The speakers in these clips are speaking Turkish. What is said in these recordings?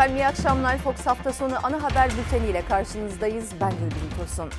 Efendim iyi akşamlar. Fox hafta sonu ana haber bülteniyle karşınızdayız. Ben Gülbin Tosun.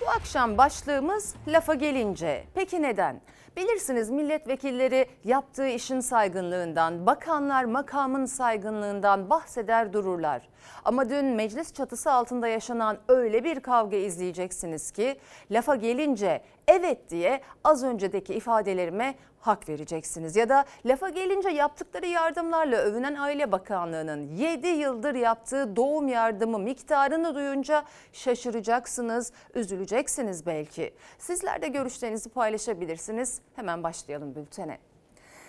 Bu akşam başlığımız lafa gelince. Peki neden? Bilirsiniz milletvekilleri yaptığı işin saygınlığından, bakanlar makamın saygınlığından bahseder dururlar. Ama dün meclis çatısı altında yaşanan öyle bir kavga izleyeceksiniz ki lafa gelince evet diye az öncedeki ifadelerime hak vereceksiniz. Ya da lafa gelince yaptıkları yardımlarla övünen Aile Bakanlığı'nın 7 yıldır yaptığı doğum yardımı miktarını duyunca şaşıracaksınız, üzüleceksiniz belki. Sizler de görüşlerinizi paylaşabilirsiniz. Hemen başlayalım bültene.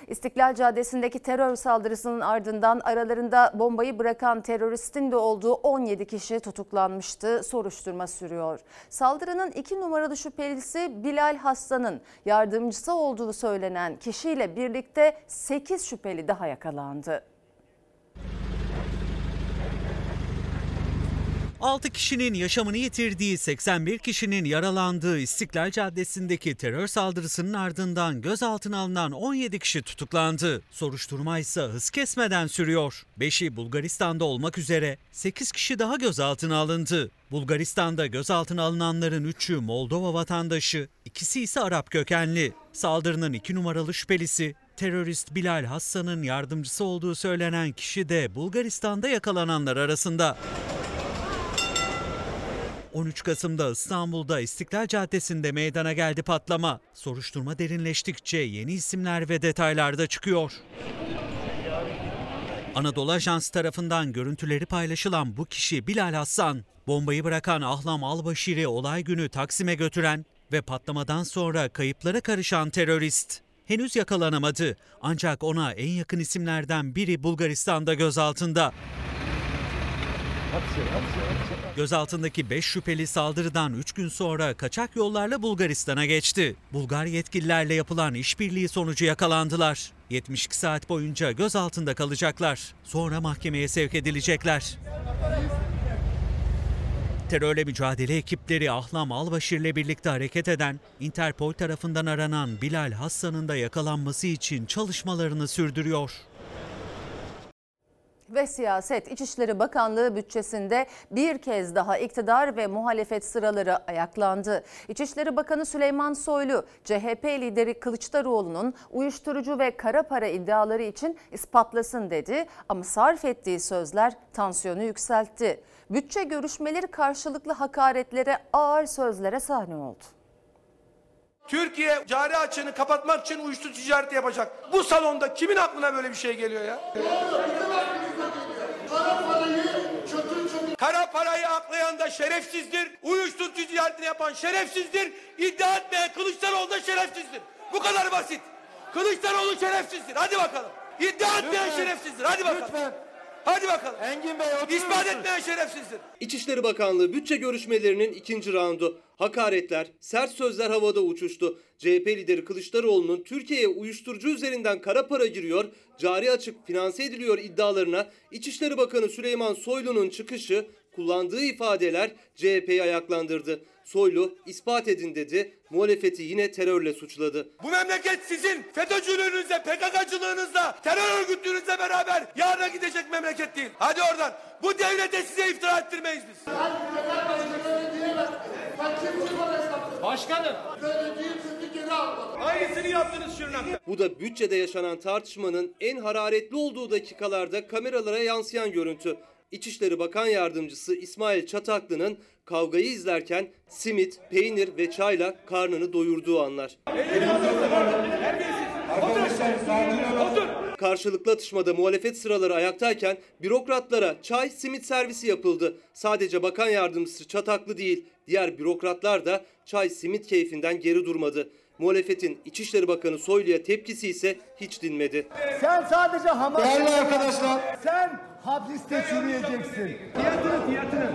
İstiklal Caddesi'ndeki terör saldırısının ardından aralarında bombayı bırakan teröristin de olduğu 17 kişi tutuklanmıştı. Soruşturma sürüyor. Saldırının iki numaralı şüphelisi Bilal Hassan'ın yardımcısı olduğu söylenen kişiyle birlikte 8 şüpheli daha yakalandı. 6 kişinin yaşamını yitirdiği 81 kişinin yaralandığı İstiklal Caddesi'ndeki terör saldırısının ardından gözaltına alınan 17 kişi tutuklandı. Soruşturma ise hız kesmeden sürüyor. 5'i Bulgaristan'da olmak üzere 8 kişi daha gözaltına alındı. Bulgaristan'da gözaltına alınanların 3'ü Moldova vatandaşı, ikisi ise Arap kökenli. Saldırının 2 numaralı şüphelisi terörist Bilal Hassan'ın yardımcısı olduğu söylenen kişi de Bulgaristan'da yakalananlar arasında. 13 Kasım'da İstanbul'da İstiklal Caddesi'nde meydana geldi patlama. Soruşturma derinleştikçe yeni isimler ve detaylar da çıkıyor. Anadolu Ajansı tarafından görüntüleri paylaşılan bu kişi Bilal Hassan. Bombayı bırakan Ahlam Albaşir'i olay günü Taksim'e götüren ve patlamadan sonra kayıplara karışan terörist. Henüz yakalanamadı ancak ona en yakın isimlerden biri Bulgaristan'da gözaltında. Gözaltındaki 5 şüpheli saldırıdan 3 gün sonra kaçak yollarla Bulgaristan'a geçti. Bulgar yetkililerle yapılan işbirliği sonucu yakalandılar. 72 saat boyunca gözaltında kalacaklar. Sonra mahkemeye sevk edilecekler. Terörle mücadele ekipleri Ahlam Albaşir'le birlikte hareket eden, Interpol tarafından aranan Bilal Hassan'ın da yakalanması için çalışmalarını sürdürüyor ve siyaset İçişleri Bakanlığı bütçesinde bir kez daha iktidar ve muhalefet sıraları ayaklandı. İçişleri Bakanı Süleyman Soylu, CHP lideri Kılıçdaroğlu'nun uyuşturucu ve kara para iddiaları için ispatlasın dedi ama sarf ettiği sözler tansiyonu yükseltti. Bütçe görüşmeleri karşılıklı hakaretlere, ağır sözlere sahne oldu. Türkiye cari açığını kapatmak için uyuşturucu ticareti yapacak. Bu salonda kimin aklına böyle bir şey geliyor ya? Kara parayı aklayan da şerefsizdir. Uyuşturucu ticaretini yapan şerefsizdir. İddia etmeyen Kılıçdaroğlu da şerefsizdir. Bu kadar basit. Kılıçdaroğlu şerefsizdir. Hadi bakalım. İddia etmeyen şerefsizdir. Hadi bakalım. Lütfen. Hadi bakalım. Engin Bey oturur İspat etmeyen şerefsizdir. İçişleri Bakanlığı bütçe görüşmelerinin ikinci raundu. Hakaretler, sert sözler havada uçuştu. CHP lideri Kılıçdaroğlu'nun Türkiye'ye uyuşturucu üzerinden kara para giriyor, cari açık finanse ediliyor iddialarına İçişleri Bakanı Süleyman Soylu'nun çıkışı, kullandığı ifadeler CHP'yi ayaklandırdı. Soylu ispat edin dedi, muhalefeti yine terörle suçladı. Bu memleket sizin FETÖ'cülüğünüzle, PKK'cılığınızla, terör örgütlüğünüzle beraber yarına gidecek memleket değil. Hadi oradan. Bu devlete size iftira ettirmeyiz biz. Başkanım. Aynısını yaptınız Şırnak'ta. Bu da bütçede yaşanan tartışmanın en hararetli olduğu dakikalarda kameralara yansıyan görüntü. İçişleri Bakan Yardımcısı İsmail Çataklı'nın kavgayı izlerken simit, peynir ve çayla karnını doyurduğu anlar. Karşılıklı atışmada muhalefet sıraları ayaktayken bürokratlara çay, simit servisi yapıldı. Sadece bakan yardımcısı Çataklı değil, diğer bürokratlar da çay, simit keyfinden geri durmadı. Muhalefetin İçişleri Bakanı Soylu'ya tepkisi ise hiç dinmedi. Sen sadece Hamas... Değerli arkadaşlar. Sen hapiste çürüyeceksin. Fiyatını fiyatını.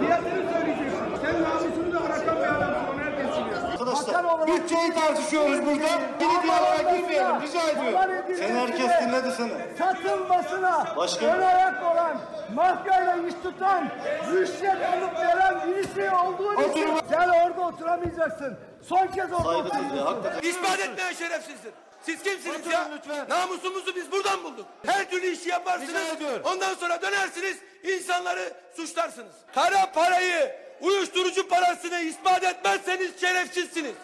Fiyatını söyleyeceksin. Sen namusunu da bırakan bir adamsın. Onu herkes biliyor. Arkadaşlar bütçeyi tartışıyoruz burada. Bir diyaloğa girmeyelim rica ediyorum. Sen herkes dinledi seni. Satılmasına Başka? ön ayak olan, mafyayla iş tutan, rüşvet alıp veren birisi olduğun için sen orada oturamayacaksın. Son kez orada oturacaksın. İspat etmeyen şerefsizdir. Siz kimsiniz Oturun ya? lütfen. Namusumuzu biz buradan bulduk. Her türlü işi yaparsınız. Rica ediyorum. Ondan sonra dönersiniz, insanları suçlarsınız. Kara parayı, uyuşturucu parasını ispat etmezseniz şerefsizsiniz.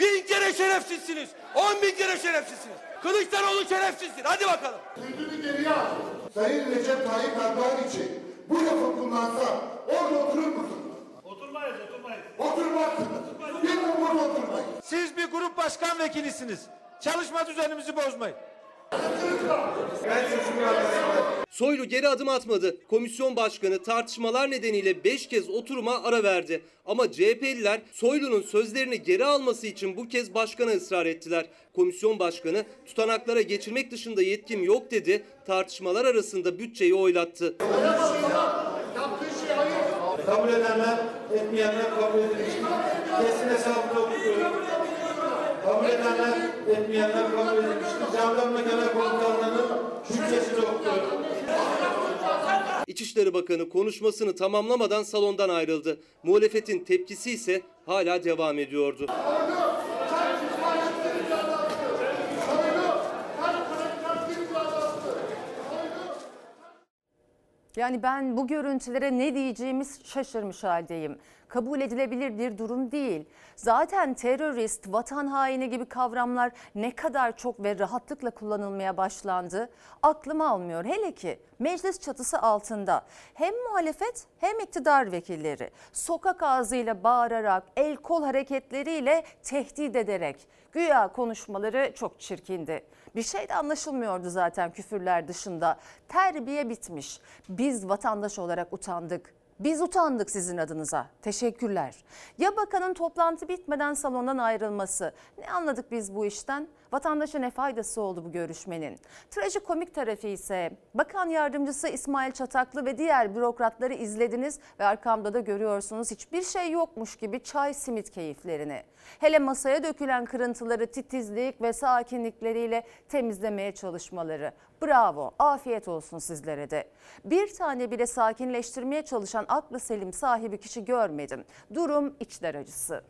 Bin kere şerefsizsiniz. On bin kere şerefsizsiniz. Kılıçdaroğlu şerefsizdir. Hadi bakalım. Sözünü geriye al. Sayın Recep Tayyip Erdoğan için bu lafı kullansa orada oturur musun? Oturmayız, oturmayız. Oturmazsınız. Bir de burada oturmayız. Siz bir grup başkan vekilisiniz. Çalışma düzenimizi bozmayın. Soylu geri adım atmadı. Komisyon başkanı tartışmalar nedeniyle 5 kez oturuma ara verdi. Ama CHP'liler Soylu'nun sözlerini geri alması için bu kez başkana ısrar ettiler. Komisyon başkanı tutanaklara geçirmek dışında yetkim yok dedi. Tartışmalar arasında bütçeyi oylattı. Kabul edenler, etmeyenler kabul edilmiştir. Kesin hesabını okutuyorum. Kabul edenler, etmeyenler kabul edilmiştir. Jandarma Genel Komutanlığı'nın şüphesini okutuyorum. İçişleri Bakanı konuşmasını tamamlamadan salondan ayrıldı. Muhalefetin tepkisi ise hala devam ediyordu. Yani ben bu görüntülere ne diyeceğimiz şaşırmış haldeyim. Kabul edilebilir bir durum değil. Zaten terörist, vatan haini gibi kavramlar ne kadar çok ve rahatlıkla kullanılmaya başlandı. Aklım almıyor. Hele ki meclis çatısı altında hem muhalefet hem iktidar vekilleri sokak ağzıyla bağırarak, el kol hareketleriyle tehdit ederek güya konuşmaları çok çirkindi. Bir şey de anlaşılmıyordu zaten küfürler dışında. Terbiye bitmiş. Biz vatandaş olarak utandık. Biz utandık sizin adınıza. Teşekkürler. Ya bakanın toplantı bitmeden salondan ayrılması. Ne anladık biz bu işten? Vatandaşa ne faydası oldu bu görüşmenin? Trajikomik tarafı ise bakan yardımcısı İsmail Çataklı ve diğer bürokratları izlediniz ve arkamda da görüyorsunuz hiçbir şey yokmuş gibi çay simit keyiflerini. Hele masaya dökülen kırıntıları titizlik ve sakinlikleriyle temizlemeye çalışmaları. Bravo, afiyet olsun sizlere de. Bir tane bile sakinleştirmeye çalışan aklı selim sahibi kişi görmedim. Durum içler acısı.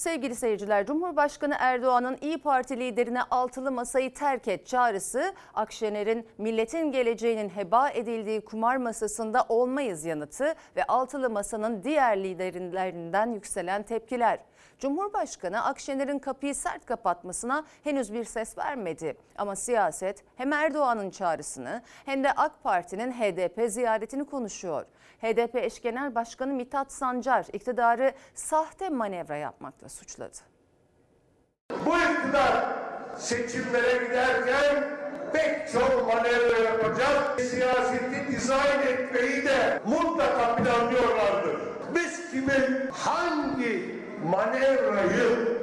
Sevgili seyirciler, Cumhurbaşkanı Erdoğan'ın İyi Parti liderine altılı masayı terk et çağrısı, Akşener'in milletin geleceğinin heba edildiği kumar masasında olmayız yanıtı ve altılı masanın diğer liderlerinden yükselen tepkiler. Cumhurbaşkanı Akşener'in kapıyı sert kapatmasına henüz bir ses vermedi. Ama siyaset hem Erdoğan'ın çağrısını hem de AK Parti'nin HDP ziyaretini konuşuyor. HDP eş genel başkanı Mithat Sancar iktidarı sahte manevra yapmakla suçladı. Bu iktidar seçimlere giderken pek çok manevra yapacak. Siyaseti dizayn etmeyi de mutlaka planlıyorlardır. Biz kimin hangi manevrayı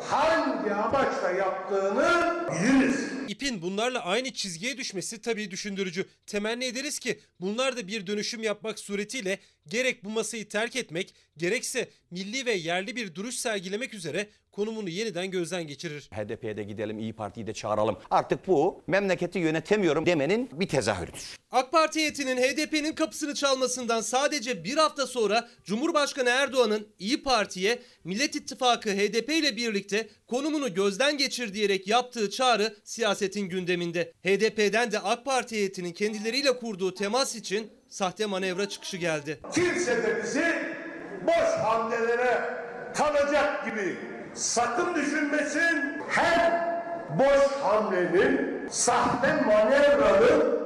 hangi amaçla yaptığını biliriz. İpin bunlarla aynı çizgiye düşmesi tabii düşündürücü. Temenni ederiz ki bunlar da bir dönüşüm yapmak suretiyle gerek bu masayı terk etmek gerekse milli ve yerli bir duruş sergilemek üzere konumunu yeniden gözden geçirir. HDP'ye de gidelim, İyi Parti'yi de çağıralım. Artık bu memleketi yönetemiyorum demenin bir tezahürüdür. AK Parti heyetinin HDP'nin kapısını çalmasından sadece bir hafta sonra Cumhurbaşkanı Erdoğan'ın İyi Parti'ye Millet İttifakı HDP ile birlikte konumunu gözden geçir diyerek yaptığı çağrı siyasetin gündeminde. HDP'den de AK Parti heyetinin kendileriyle kurduğu temas için sahte manevra çıkışı geldi. Kimse de bizi boş hamlelere kalacak gibi sakın düşünmesin. Her boş hamlenin, sahte manevranın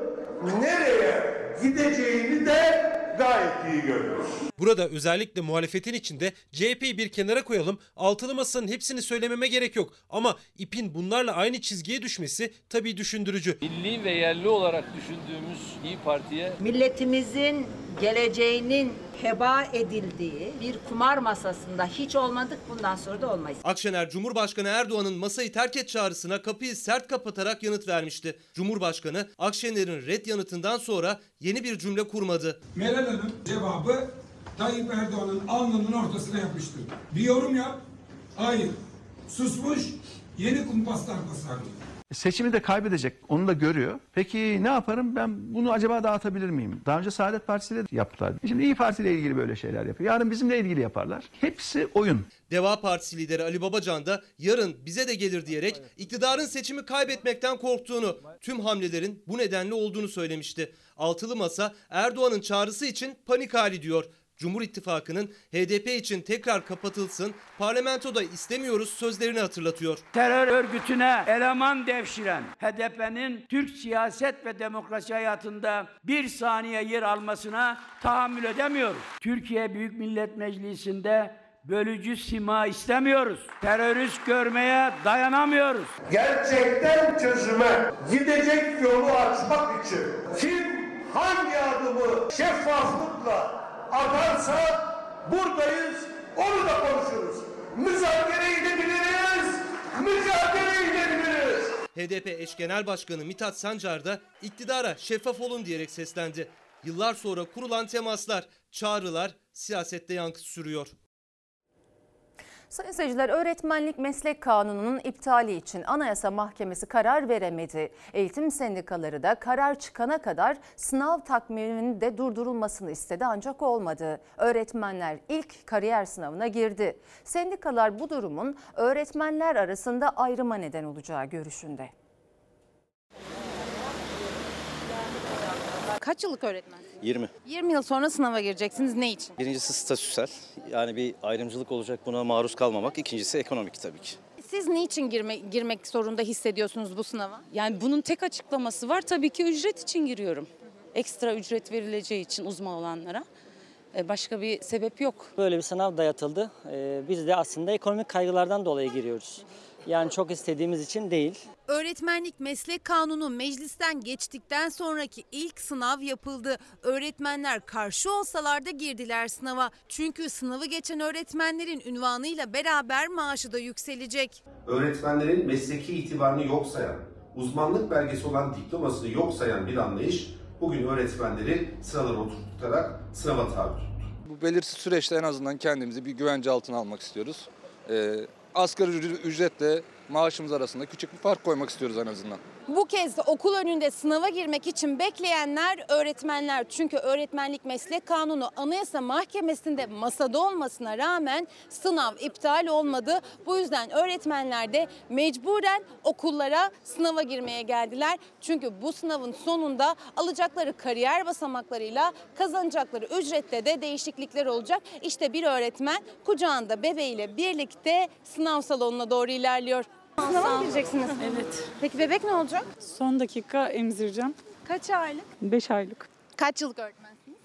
nereye gideceğini de gayet iyi görüyoruz. Burada özellikle muhalefetin içinde CHP'yi bir kenara koyalım. Altılı masanın hepsini söylememe gerek yok. Ama ipin bunlarla aynı çizgiye düşmesi tabii düşündürücü. Milli ve yerli olarak düşündüğümüz İyi Parti'ye milletimizin geleceğinin heba edildiği bir kumar masasında hiç olmadık bundan sonra da olmayız. Akşener Cumhurbaşkanı Erdoğan'ın masayı terk et çağrısına kapıyı sert kapatarak yanıt vermişti. Cumhurbaşkanı Akşener'in red yanıtından sonra yeni bir cümle kurmadı. Meral Hanım cevabı Tayyip Erdoğan'ın alnının ortasına yapmıştır. Bir yorum yap. Hayır. Susmuş. Yeni kumpaslar tasarlıyor. Seçimi de kaybedecek. Onu da görüyor. Peki ne yaparım? Ben bunu acaba dağıtabilir miyim? Daha önce Saadet Partisi de yaptılar. Şimdi İyi Parti ile ilgili böyle şeyler yapıyor. Yarın bizimle ilgili yaparlar. Hepsi oyun. Deva Partisi lideri Ali Babacan da yarın bize de gelir diyerek iktidarın seçimi kaybetmekten korktuğunu, tüm hamlelerin bu nedenle olduğunu söylemişti. Altılı Masa Erdoğan'ın çağrısı için panik hali diyor. Cumhur İttifakı'nın HDP için tekrar kapatılsın, parlamentoda istemiyoruz sözlerini hatırlatıyor. Terör örgütüne eleman devşiren HDP'nin Türk siyaset ve demokrasi hayatında bir saniye yer almasına tahammül edemiyoruz. Türkiye Büyük Millet Meclisi'nde bölücü sima istemiyoruz. Terörist görmeye dayanamıyoruz. Gerçekten çözüme gidecek yolu açmak için kim hangi adımı şeffaflıkla atarsa buradayız, onu da konuşuruz. Müzakere edebiliriz, mücadele edebiliriz. HDP eş genel başkanı Mithat Sancar da iktidara şeffaf olun diyerek seslendi. Yıllar sonra kurulan temaslar, çağrılar siyasette yankı sürüyor. Sayın seyirciler, öğretmenlik meslek kanununun iptali için Anayasa Mahkemesi karar veremedi. Eğitim sendikaları da karar çıkana kadar sınav takviminin de durdurulmasını istedi ancak olmadı. Öğretmenler ilk kariyer sınavına girdi. Sendikalar bu durumun öğretmenler arasında ayrıma neden olacağı görüşünde. Kaç yıllık öğretmen? 20. 20 yıl sonra sınava gireceksiniz. Ne için? Birincisi statüsel. Yani bir ayrımcılık olacak buna maruz kalmamak. İkincisi ekonomik tabii ki. Siz niçin girme, girmek zorunda hissediyorsunuz bu sınava? Yani bunun tek açıklaması var. Tabii ki ücret için giriyorum. Ekstra ücret verileceği için uzman olanlara. E, Başka bir sebep yok. Böyle bir sınav dayatıldı. Ee, Biz de aslında ekonomik kaygılardan dolayı giriyoruz. Yani çok istediğimiz için değil. Öğretmenlik meslek kanunu meclisten geçtikten sonraki ilk sınav yapıldı. Öğretmenler karşı olsalar da girdiler sınava. Çünkü sınavı geçen öğretmenlerin ünvanıyla beraber maaşı da yükselecek. öğretmenlerin mesleki itibarını yok sayan, uzmanlık belgesi olan diplomasını yok sayan bir anlayış bugün öğretmenleri sıralara oturtarak sınava tabi tuttu. Bu belirsiz süreçte en azından kendimizi bir güvence altına almak istiyoruz. Ee, asgari ücre- ücretle maaşımız arasında küçük bir fark koymak istiyoruz en azından. Bu kez de okul önünde sınava girmek için bekleyenler öğretmenler. Çünkü öğretmenlik meslek kanunu Anayasa Mahkemesi'nde masada olmasına rağmen sınav iptal olmadı. Bu yüzden öğretmenler de mecburen okullara sınava girmeye geldiler. Çünkü bu sınavın sonunda alacakları kariyer basamaklarıyla kazanacakları ücrette de değişiklikler olacak. İşte bir öğretmen kucağında bebeğiyle birlikte sınav salonuna doğru ilerliyor. Sınava mı gireceksiniz? Evet. Peki bebek ne olacak? Son dakika emzireceğim. Kaç aylık? 5 aylık. Kaç yıllık öğretmensiniz?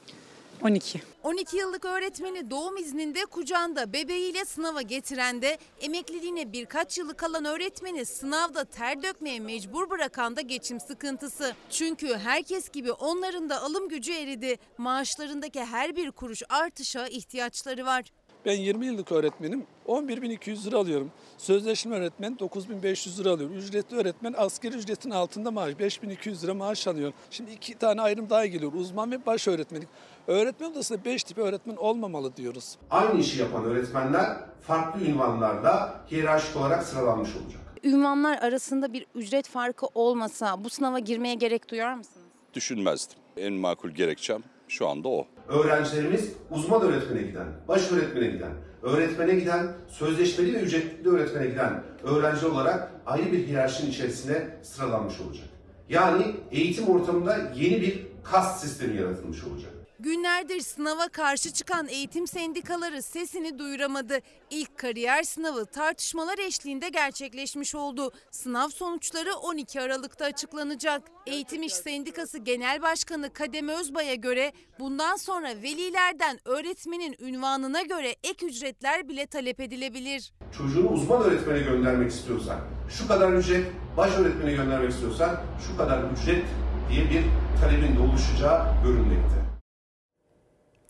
12. 12 yıllık öğretmeni doğum izninde kucağında bebeğiyle sınava getiren de emekliliğine birkaç yılı kalan öğretmeni sınavda ter dökmeye mecbur bırakan da geçim sıkıntısı. Çünkü herkes gibi onların da alım gücü eridi. Maaşlarındaki her bir kuruş artışa ihtiyaçları var. Ben 20 yıllık öğretmenim. 11.200 lira alıyorum. Sözleşme öğretmen 9.500 lira alıyor. Ücretli öğretmen asgari ücretin altında maaş 5.200 lira maaş alıyor. Şimdi iki tane ayrım daha geliyor. Uzman ve baş öğretmenlik. Öğretmen odasında 5 tip öğretmen olmamalı diyoruz. Aynı işi yapan öğretmenler farklı ünvanlarda hiyerarşik olarak sıralanmış olacak. Ünvanlar arasında bir ücret farkı olmasa bu sınava girmeye gerek duyar mısınız? Düşünmezdim. En makul gerekçem şu anda o. Öğrencilerimiz uzman öğretmene giden, baş öğretmene giden, öğretmene giden, sözleşmeli ve ücretli öğretmene giden öğrenci olarak ayrı bir hiyerarşinin içerisine sıralanmış olacak. Yani eğitim ortamında yeni bir kast sistemi yaratılmış olacak. Günlerdir sınava karşı çıkan eğitim sendikaları sesini duyuramadı. İlk kariyer sınavı tartışmalar eşliğinde gerçekleşmiş oldu. Sınav sonuçları 12 Aralık'ta açıklanacak. Eğitim İş Sendikası Genel Başkanı Kadem Özbay'a göre bundan sonra velilerden öğretmenin ünvanına göre ek ücretler bile talep edilebilir. Çocuğunu uzman öğretmene göndermek istiyorsan şu kadar ücret, baş öğretmene göndermek istiyorsan şu kadar ücret diye bir talebin de oluşacağı görünmekte.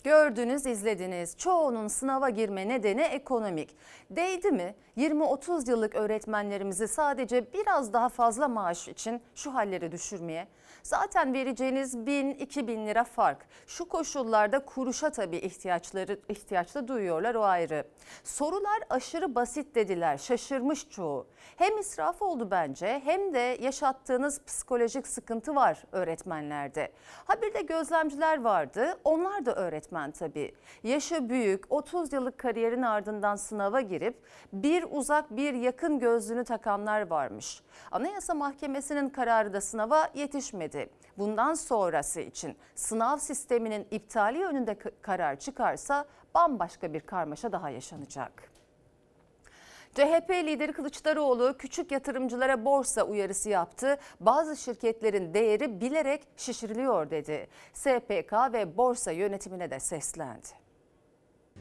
Gördünüz, izlediniz. Çoğunun sınava girme nedeni ekonomik. Değdi mi? 20-30 yıllık öğretmenlerimizi sadece biraz daha fazla maaş için şu halleri düşürmeye. Zaten vereceğiniz 1000-2000 lira fark. Şu koşullarda kuruşa tabii ihtiyaçları ihtiyaçta duyuyorlar o ayrı. Sorular aşırı basit dediler. Şaşırmış çoğu. Hem israf oldu bence hem de yaşattığınız psikolojik sıkıntı var öğretmenlerde. Ha bir de gözlemciler vardı. Onlar da öğretmen tabii. Yaşı büyük, 30 yıllık kariyerin ardından sınava girip bir uzak bir yakın gözlüğünü takanlar varmış. Anayasa Mahkemesi'nin kararı da sınava yetişmedi. Bundan sonrası için sınav sisteminin iptali yönünde karar çıkarsa bambaşka bir karmaşa daha yaşanacak. CHP lideri Kılıçdaroğlu küçük yatırımcılara borsa uyarısı yaptı. Bazı şirketlerin değeri bilerek şişiriliyor dedi. SPK ve borsa yönetimine de seslendi.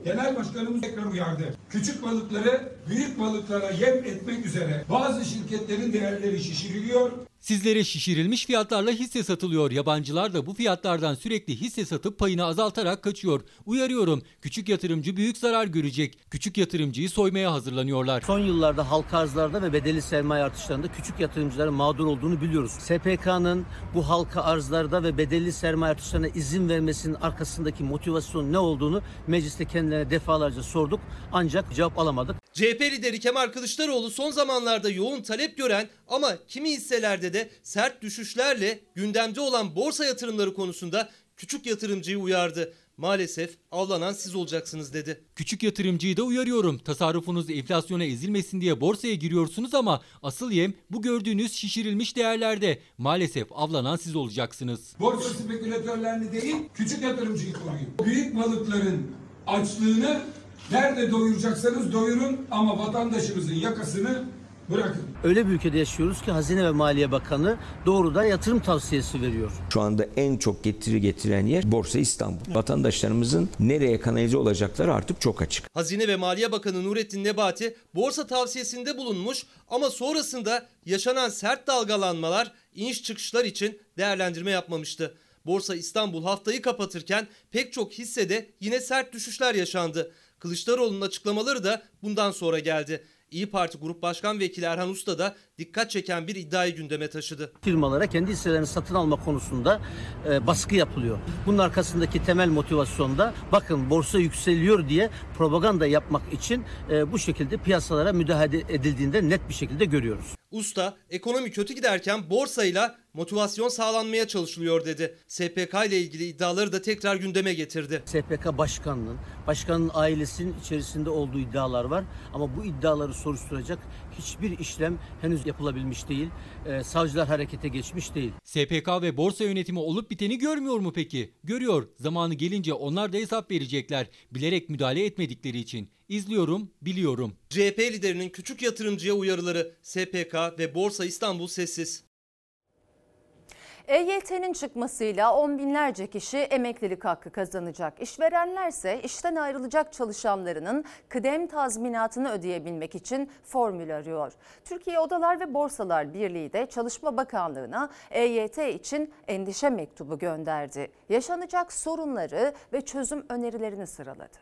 Genel Başkanımız tekrar uyardı. Küçük balıkları büyük balıklara yem etmek üzere bazı şirketlerin değerleri şişiriliyor. Sizlere şişirilmiş fiyatlarla hisse satılıyor. Yabancılar da bu fiyatlardan sürekli hisse satıp payını azaltarak kaçıyor. Uyarıyorum. Küçük yatırımcı büyük zarar görecek. Küçük yatırımcıyı soymaya hazırlanıyorlar. Son yıllarda halka arzlarda ve bedelli sermaye artışlarında küçük yatırımcıların mağdur olduğunu biliyoruz. SPK'nın bu halka arzlarda ve bedelli sermaye artışlarına izin vermesinin arkasındaki motivasyon ne olduğunu mecliste kendilerine defalarca sorduk ancak cevap alamadık. CHP lideri Kemal Kılıçdaroğlu son zamanlarda yoğun talep gören ama kimi hisselerde de sert düşüşlerle gündemde olan borsa yatırımları konusunda küçük yatırımcıyı uyardı. Maalesef avlanan siz olacaksınız dedi. Küçük yatırımcıyı da uyarıyorum. Tasarrufunuz enflasyona ezilmesin diye borsaya giriyorsunuz ama asıl yem bu gördüğünüz şişirilmiş değerlerde. Maalesef avlanan siz olacaksınız. Borsa spekülatörlerini değil küçük yatırımcıyı koruyun. Büyük balıkların açlığını nerede doyuracaksanız doyurun ama vatandaşımızın yakasını bırakın. Öyle bir ülkede yaşıyoruz ki Hazine ve Maliye Bakanı doğrudan yatırım tavsiyesi veriyor. Şu anda en çok getiri getiren yer Borsa İstanbul. Vatandaşlarımızın nereye kanalize olacakları artık çok açık. Hazine ve Maliye Bakanı Nurettin Nebati borsa tavsiyesinde bulunmuş ama sonrasında yaşanan sert dalgalanmalar, iniş çıkışlar için değerlendirme yapmamıştı. Borsa İstanbul haftayı kapatırken pek çok hissede yine sert düşüşler yaşandı. Kılıçdaroğlu'nun açıklamaları da bundan sonra geldi. İyi Parti Grup Başkan Vekili Erhan Usta da dikkat çeken bir iddiayı gündeme taşıdı. Firmalara kendi hisselerini satın alma konusunda e, baskı yapılıyor. Bunun arkasındaki temel motivasyon da bakın borsa yükseliyor diye propaganda yapmak için e, bu şekilde piyasalara müdahale edildiğinde net bir şekilde görüyoruz. Usta ekonomi kötü giderken borsayla motivasyon sağlanmaya çalışılıyor dedi. SPK ile ilgili iddiaları da tekrar gündeme getirdi. SPK başkanının, başkanın ailesinin içerisinde olduğu iddialar var ama bu iddiaları soruşturacak hiçbir işlem henüz yapılabilmiş değil. Ee, savcılar harekete geçmiş değil. SPK ve borsa yönetimi olup biteni görmüyor mu peki? Görüyor. Zamanı gelince onlar da hesap verecekler. Bilerek müdahale etmedikleri için. İzliyorum, biliyorum. CHP liderinin küçük yatırımcıya uyarıları SPK ve Borsa İstanbul sessiz. EYT'nin çıkmasıyla on binlerce kişi emeklilik hakkı kazanacak. İşverenlerse işten ayrılacak çalışanlarının kıdem tazminatını ödeyebilmek için formül arıyor. Türkiye Odalar ve Borsalar Birliği de Çalışma Bakanlığı'na EYT için endişe mektubu gönderdi. Yaşanacak sorunları ve çözüm önerilerini sıraladı.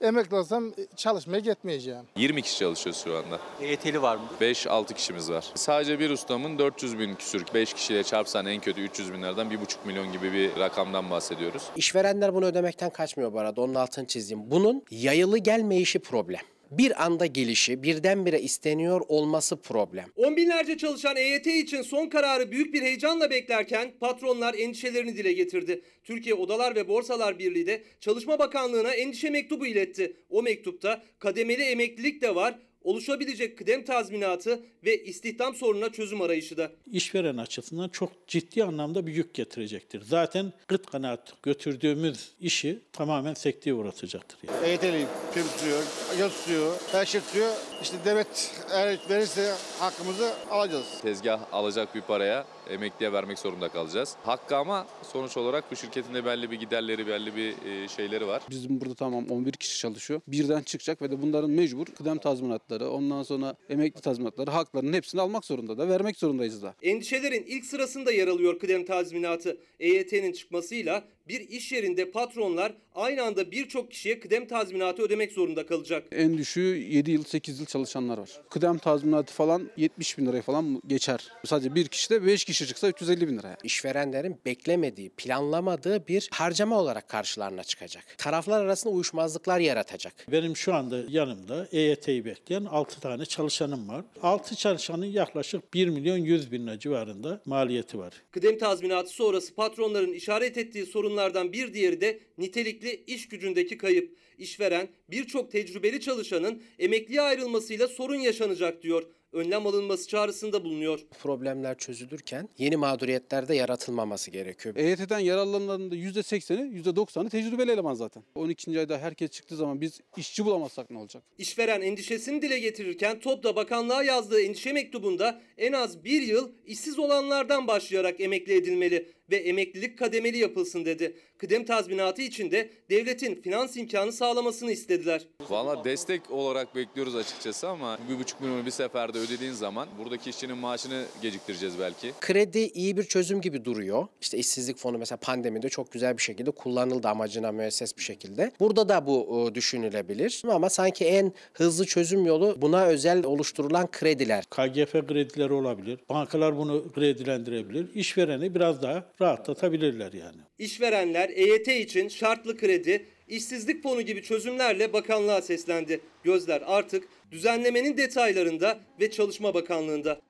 Emekli olsam çalışmaya gitmeyeceğim. 20 kişi çalışıyor şu anda. EYT'li var mı? 5-6 kişimiz var. Sadece bir ustamın 400 bin küsür. 5 kişiyle çarpsan en kötü 300 binlerden 1,5 milyon gibi bir rakamdan bahsediyoruz. İşverenler bunu ödemekten kaçmıyor bu arada. Onun altını çizeyim. Bunun yayılı gelmeyişi problem. Bir anda gelişi, birdenbire isteniyor olması problem. On binlerce çalışan EYT için son kararı büyük bir heyecanla beklerken patronlar endişelerini dile getirdi. Türkiye Odalar ve Borsalar Birliği de Çalışma Bakanlığı'na endişe mektubu iletti. O mektupta kademeli emeklilik de var, oluşabilecek kıdem tazminatı ve istihdam sorununa çözüm arayışı da. işveren açısından çok ciddi anlamda bir yük getirecektir. Zaten gıt kanaat götürdüğümüz işi tamamen sekteye uğratacaktır. Yani. EYT'liyim. Kim tutuyor, ya tutuyor, her şey tutuyor. İşte devlet eğer verirse hakkımızı alacağız. Tezgah alacak bir paraya emekliye vermek zorunda kalacağız. Hakkı ama sonuç olarak bu şirketin de belli bir giderleri, belli bir e, şeyleri var. Bizim burada tamam 11 kişi çalışıyor. Birden çıkacak ve de bunların mecbur kıdem tazminatları, ondan sonra emekli tazminatları, haklarının hepsini almak zorunda da, vermek zorundayız da. Endişelerin ilk sırasında yer alıyor kıdem tazminatı. EYT'nin çıkmasıyla Bir iş yerinde patronlar aynı anda birçok kişiye kıdem tazminatı ödemek zorunda kalacak. En düşüğü 7 yıl 8 yıl çalışanlar var. Kıdem tazminatı falan 70 bin liraya falan geçer. Sadece bir kişi de 5 kişi çıksa 350 bin liraya. İşverenlerin beklemediği, planlamadığı bir harcama olarak karşılarına çıkacak. Taraflar arasında uyuşmazlıklar yaratacak. Benim şu anda yanımda EYT'yi bekleyen 6 tane çalışanım var. 6 çalışanın yaklaşık 1 milyon 100 bin lira civarında maliyeti var. Kıdem tazminatı sonrası patronların işaret ettiği sorunlardan bir diğeri de nitelikli iş gücündeki kayıp. İşveren birçok tecrübeli çalışanın emekliye ayrılmasıyla sorun yaşanacak diyor. Önlem alınması çağrısında bulunuyor. Problemler çözülürken yeni mağduriyetler de yaratılmaması gerekiyor. EYT'den yararlananların da %80'i %90'ı tecrübeli eleman zaten. 12. ayda herkes çıktığı zaman biz işçi bulamazsak ne olacak? İşveren endişesini dile getirirken TOP'da bakanlığa yazdığı endişe mektubunda en az bir yıl işsiz olanlardan başlayarak emekli edilmeli ve emeklilik kademeli yapılsın dedi. Kıdem tazminatı için de devletin finans imkanı sağlamasını istediler. Valla destek olarak bekliyoruz açıkçası ama bir buçuk milyonu bir seferde ödediğin zaman buradaki işçinin maaşını geciktireceğiz belki. Kredi iyi bir çözüm gibi duruyor. İşte işsizlik fonu mesela pandemide çok güzel bir şekilde kullanıldı amacına müesses bir şekilde. Burada da bu e, düşünülebilir. Ama sanki en hızlı çözüm yolu buna özel oluşturulan krediler. KGF kredileri olabilir. Bankalar bunu kredilendirebilir. İşvereni biraz daha rahatlatabilirler yani. İşverenler EYT için şartlı kredi, işsizlik fonu gibi çözümlerle bakanlığa seslendi. Gözler artık düzenlemenin detaylarında ve Çalışma Bakanlığı'nda.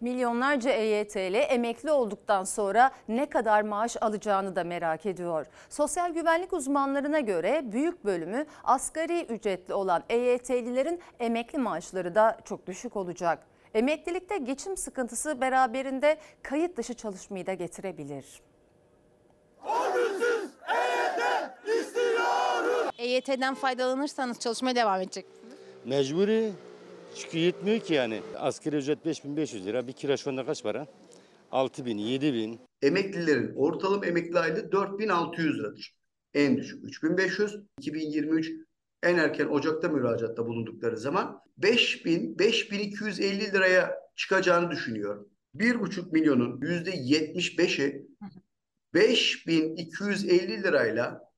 Milyonlarca EYT'li emekli olduktan sonra ne kadar maaş alacağını da merak ediyor. Sosyal güvenlik uzmanlarına göre büyük bölümü asgari ücretli olan EYT'lilerin emekli maaşları da çok düşük olacak. Emeklilikte geçim sıkıntısı beraberinde kayıt dışı çalışmayı da getirebilir. EYT'den faydalanırsanız çalışmaya devam edecek. Mecburi çünkü yetmiyor ki yani. Asgari ücret 5500 lira. Bir kira şu anda kaç para? 6000, 7000. Emeklilerin ortalama emekli aylığı 4600 liradır. En düşük 3500. 2023 en erken Ocak'ta müracaatta bulundukları zaman 5000 5250 liraya çıkacağını düşünüyorum. 1,5 milyonun %75'i 5250 lirayla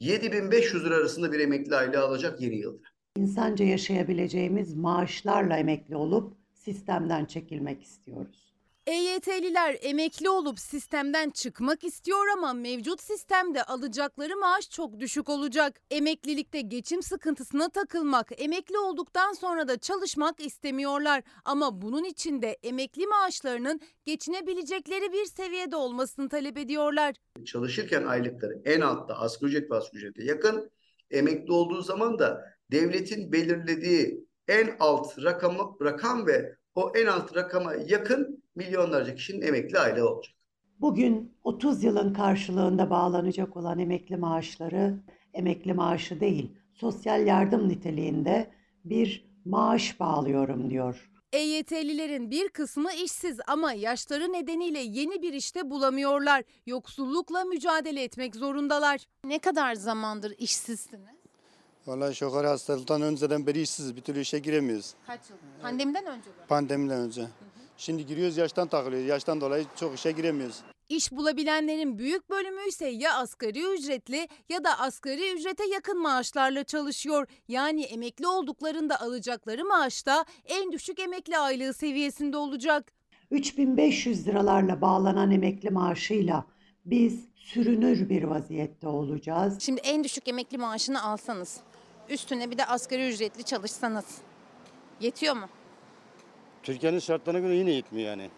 7500 lira arasında bir emekli aylığı alacak yeni yılda. İnsanca yaşayabileceğimiz maaşlarla emekli olup sistemden çekilmek istiyoruz. EYT'liler emekli olup sistemden çıkmak istiyor ama mevcut sistemde alacakları maaş çok düşük olacak. Emeklilikte geçim sıkıntısına takılmak, emekli olduktan sonra da çalışmak istemiyorlar. Ama bunun için de emekli maaşlarının geçinebilecekleri bir seviyede olmasını talep ediyorlar. Çalışırken aylıkları en altta asgari ücret ve asgari ücrete yakın. Emekli olduğu zaman da devletin belirlediği en alt rakam, rakam ve o en alt rakama yakın milyonlarca kişinin emekli aylığı olacak. Bugün 30 yılın karşılığında bağlanacak olan emekli maaşları emekli maaşı değil, sosyal yardım niteliğinde bir maaş bağlıyorum diyor. EYT'lilerin bir kısmı işsiz ama yaşları nedeniyle yeni bir işte bulamıyorlar. Yoksullukla mücadele etmek zorundalar. Ne kadar zamandır işsizsiniz? Vallahi şokar hastalıktan önceden beri işsiziz. Bir türlü işe giremiyoruz. Kaç yıl? Pandemiden önce mi? Pandemiden önce. Şimdi giriyoruz yaştan takılıyoruz. Yaştan dolayı çok işe giremiyoruz. İş bulabilenlerin büyük bölümü ise ya asgari ücretli ya da asgari ücrete yakın maaşlarla çalışıyor. Yani emekli olduklarında alacakları maaş da en düşük emekli aylığı seviyesinde olacak. 3500 liralarla bağlanan emekli maaşıyla biz sürünür bir vaziyette olacağız. Şimdi en düşük emekli maaşını alsanız, üstüne bir de asgari ücretli çalışsanız yetiyor mu? Türkiye'nin şartlarına göre yine yetmiyor yani.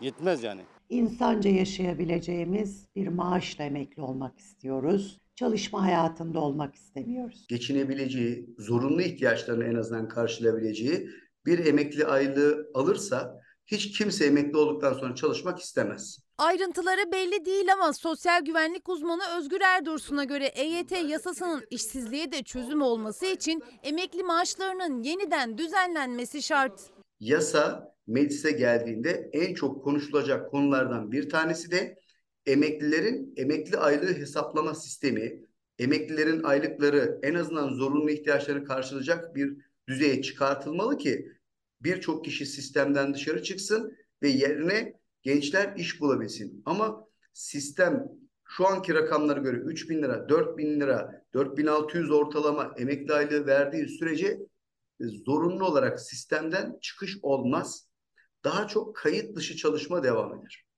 Yetmez yani. İnsanca yaşayabileceğimiz bir maaşla emekli olmak istiyoruz. Çalışma hayatında olmak istemiyoruz. Geçinebileceği, zorunlu ihtiyaçlarını en azından karşılayabileceği bir emekli aylığı alırsa hiç kimse emekli olduktan sonra çalışmak istemez. Ayrıntıları belli değil ama sosyal güvenlik uzmanı Özgür Erdursun'a göre EYT yasasının işsizliğe de çözüm olması için emekli maaşlarının yeniden düzenlenmesi şart. Yasa meclise geldiğinde en çok konuşulacak konulardan bir tanesi de emeklilerin emekli aylığı hesaplama sistemi, emeklilerin aylıkları en azından zorunlu ihtiyaçlarını karşılayacak bir düzeye çıkartılmalı ki birçok kişi sistemden dışarı çıksın ve yerine gençler iş bulabilsin. Ama sistem şu anki rakamlara göre 3 bin lira, 4 bin lira, 4600 ortalama emekli aylığı verdiği sürece zorunlu olarak sistemden çıkış olmaz. Daha çok kayıt dışı çalışma devam eder.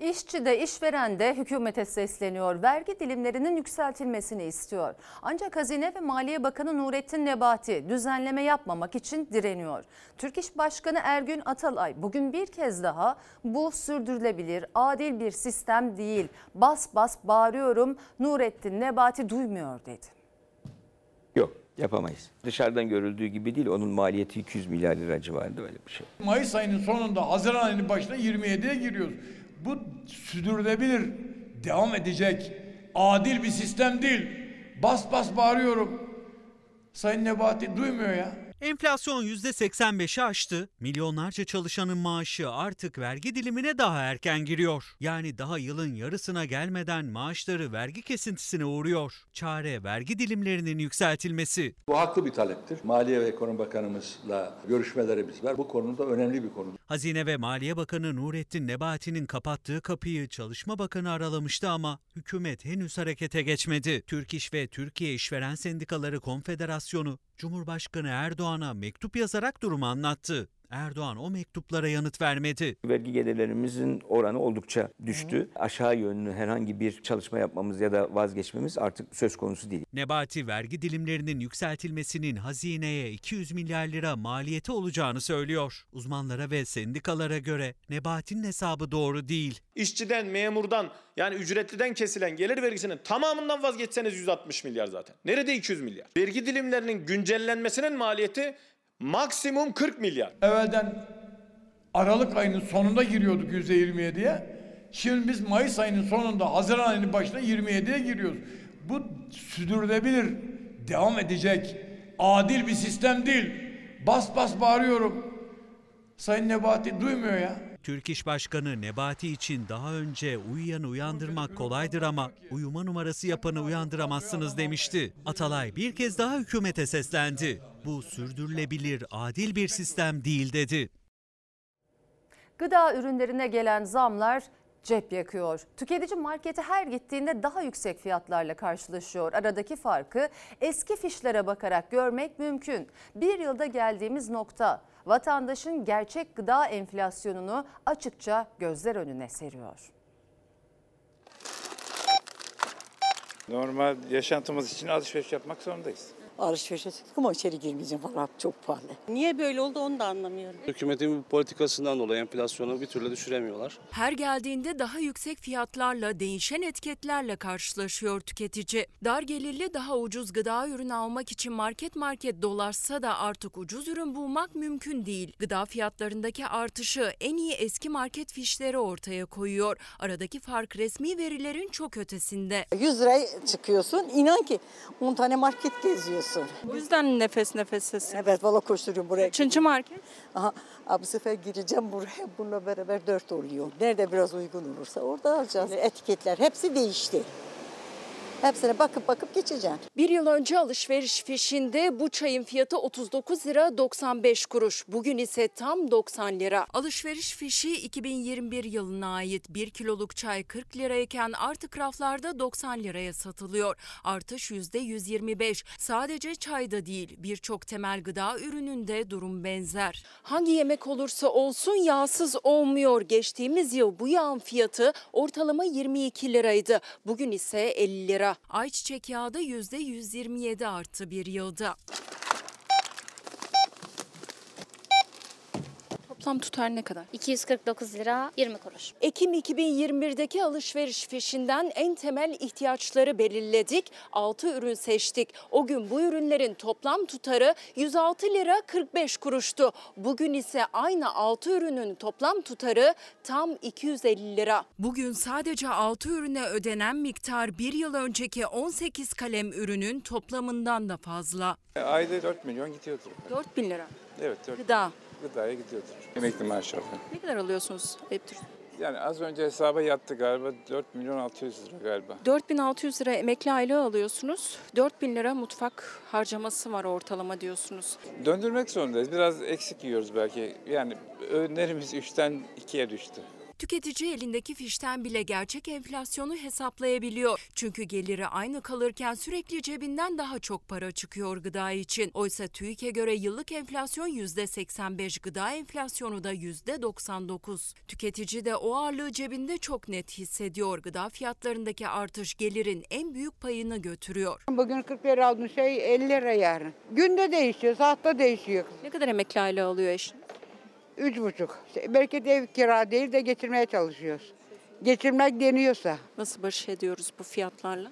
İşçi de işveren de hükümete sesleniyor. Vergi dilimlerinin yükseltilmesini istiyor. Ancak Hazine ve Maliye Bakanı Nurettin Nebati düzenleme yapmamak için direniyor. Türk İş Başkanı Ergün Atalay bugün bir kez daha bu sürdürülebilir, adil bir sistem değil. Bas bas bağırıyorum Nurettin Nebati duymuyor dedi. Yapamayız. Dışarıdan görüldüğü gibi değil onun maliyeti 200 milyar lira civarında öyle bir şey. Mayıs ayının sonunda Haziran ayının başına 27'ye giriyoruz. Bu sürdürülebilir, devam edecek, adil bir sistem değil. Bas bas bağırıyorum. Sayın Nebati duymuyor ya. Enflasyon %85'i aştı. Milyonlarca çalışanın maaşı artık vergi dilimine daha erken giriyor. Yani daha yılın yarısına gelmeden maaşları vergi kesintisine uğruyor. Çare vergi dilimlerinin yükseltilmesi. Bu haklı bir taleptir. Maliye ve Ekonomi Bakanımızla görüşmelerimiz var. Bu konuda önemli bir konu. Hazine ve Maliye Bakanı Nurettin Nebati'nin kapattığı kapıyı Çalışma Bakanı aralamıştı ama hükümet henüz harekete geçmedi. Türk İş ve Türkiye İşveren Sendikaları Konfederasyonu Cumhurbaşkanı Erdoğan'a mektup yazarak durumu anlattı. Erdoğan o mektuplara yanıt vermedi. Vergi gelirlerimizin oranı oldukça düştü. Aşağı yönlü herhangi bir çalışma yapmamız ya da vazgeçmemiz artık söz konusu değil. Nebati vergi dilimlerinin yükseltilmesinin hazineye 200 milyar lira maliyeti olacağını söylüyor. Uzmanlara ve sendikalara göre Nebati'nin hesabı doğru değil. İşçiden, memurdan yani ücretliden kesilen gelir vergisinin tamamından vazgeçseniz 160 milyar zaten. Nerede 200 milyar? Vergi dilimlerinin güncellenmesinin maliyeti maksimum 40 milyar. Evvelden Aralık ayının sonunda giriyorduk %27'ye. Şimdi biz Mayıs ayının sonunda, Haziran ayının başına 27'ye giriyoruz. Bu sürdürülebilir, devam edecek, adil bir sistem değil. Bas bas bağırıyorum. Sayın Nebati duymuyor ya. Türk İş Başkanı Nebati için daha önce uyuyanı uyandırmak kolaydır ama uyuma numarası yapanı uyandıramazsınız demişti. Atalay bir kez daha hükümete seslendi. Bu sürdürülebilir, adil bir sistem değil dedi. Gıda ürünlerine gelen zamlar cep yakıyor. Tüketici markete her gittiğinde daha yüksek fiyatlarla karşılaşıyor. Aradaki farkı eski fişlere bakarak görmek mümkün. Bir yılda geldiğimiz nokta vatandaşın gerçek gıda enflasyonunu açıkça gözler önüne seriyor. Normal yaşantımız için alışveriş yapmak zorundayız. Alışverişe çıktık ama içeri girmeyeceğim falan çok pahalı. Niye böyle oldu onu da anlamıyorum. Hükümetin bu politikasından dolayı enflasyonu bir türlü düşüremiyorlar. Her geldiğinde daha yüksek fiyatlarla, değişen etiketlerle karşılaşıyor tüketici. Dar gelirli daha ucuz gıda ürünü almak için market market dolaşsa da artık ucuz ürün bulmak mümkün değil. Gıda fiyatlarındaki artışı en iyi eski market fişleri ortaya koyuyor. Aradaki fark resmi verilerin çok ötesinde. 100 liraya çıkıyorsun inan ki 10 tane market geziyorsun. Bu yüzden nefes nefesesin. Evet valla koşturuyorum buraya. Üçüncü market? Aha, bu sefer gireceğim buraya bununla beraber 4 oluyor. Nerede biraz uygun olursa orada alacağız. Etiketler hepsi değişti. Hepsine bakıp bakıp geçeceğim. Bir yıl önce alışveriş fişinde bu çayın fiyatı 39 lira 95 kuruş. Bugün ise tam 90 lira. Alışveriş fişi 2021 yılına ait 1 kiloluk çay 40 lirayken artık raflarda 90 liraya satılıyor. Artış %125. Sadece çayda değil birçok temel gıda ürününde durum benzer. Hangi yemek olursa olsun yağsız olmuyor. Geçtiğimiz yıl bu yağın fiyatı ortalama 22 liraydı. Bugün ise 50 lira. Ayçiçek yağı da %127 arttı bir yılda. Toplam tutar ne kadar? 249 lira 20 kuruş. Ekim 2021'deki alışveriş fişinden en temel ihtiyaçları belirledik. 6 ürün seçtik. O gün bu ürünlerin toplam tutarı 106 lira 45 kuruştu. Bugün ise aynı 6 ürünün toplam tutarı tam 250 lira. Bugün sadece 6 ürüne ödenen miktar bir yıl önceki 18 kalem ürünün toplamından da fazla. Ayda 4 milyon gidiyordur. 4 bin lira. Evet 4 Gıda. Gıdaya gidiyordur. Emekli maaşı alıyor. Ne kadar alıyorsunuz Ayıptır? Yani az önce hesaba yattı galiba 4 milyon 600 lira galiba. 4600 lira emekli aylığı alıyorsunuz. 4000 lira mutfak harcaması var ortalama diyorsunuz. Döndürmek zorundayız. Biraz eksik yiyoruz belki. Yani öğünlerimiz 3'ten 2'ye düştü. Tüketici elindeki fişten bile gerçek enflasyonu hesaplayabiliyor. Çünkü geliri aynı kalırken sürekli cebinden daha çok para çıkıyor gıda için. Oysa TÜİK'e göre yıllık enflasyon %85, gıda enflasyonu da %99. Tüketici de o ağırlığı cebinde çok net hissediyor. Gıda fiyatlarındaki artış gelirin en büyük payını götürüyor. Bugün 40 lira aldığın şey 50 lira yarın. Günde değişiyor, saatte değişiyor. Ne kadar emekli aylığı alıyor eşin? Üç buçuk. Belki de ev kira değil de geçirmeye çalışıyoruz. Geçirmek deniyorsa. Nasıl baş ediyoruz bu fiyatlarla?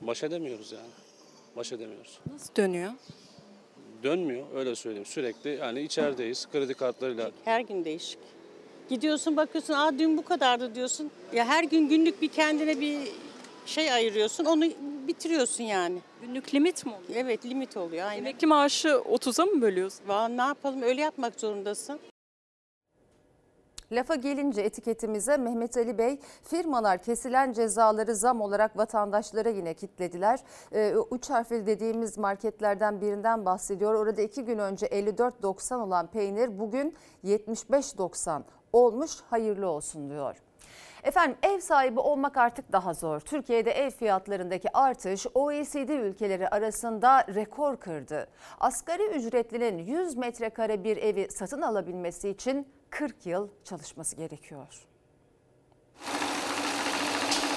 Baş edemiyoruz yani. Baş edemiyoruz. Nasıl dönüyor? Dönmüyor öyle söyleyeyim. Sürekli yani içerideyiz. Kredi kartlarıyla Her gün değişik. Gidiyorsun bakıyorsun aa dün bu kadardı diyorsun. Ya her gün günlük bir kendine bir şey ayırıyorsun onu bitiriyorsun yani. Günlük limit mi oluyor? Evet limit oluyor aynen. Emekli maaşı 30'a mı bölüyorsun? Vallahi ne yapalım öyle yapmak zorundasın. Lafa gelince etiketimize Mehmet Ali Bey firmalar kesilen cezaları zam olarak vatandaşlara yine kitlediler. Ee, üç harfli dediğimiz marketlerden birinden bahsediyor. Orada iki gün önce 54.90 olan peynir bugün 75.90 olmuş hayırlı olsun diyor. Efendim ev sahibi olmak artık daha zor. Türkiye'de ev fiyatlarındaki artış OECD ülkeleri arasında rekor kırdı. Asgari ücretlinin 100 metrekare bir evi satın alabilmesi için 40 yıl çalışması gerekiyor.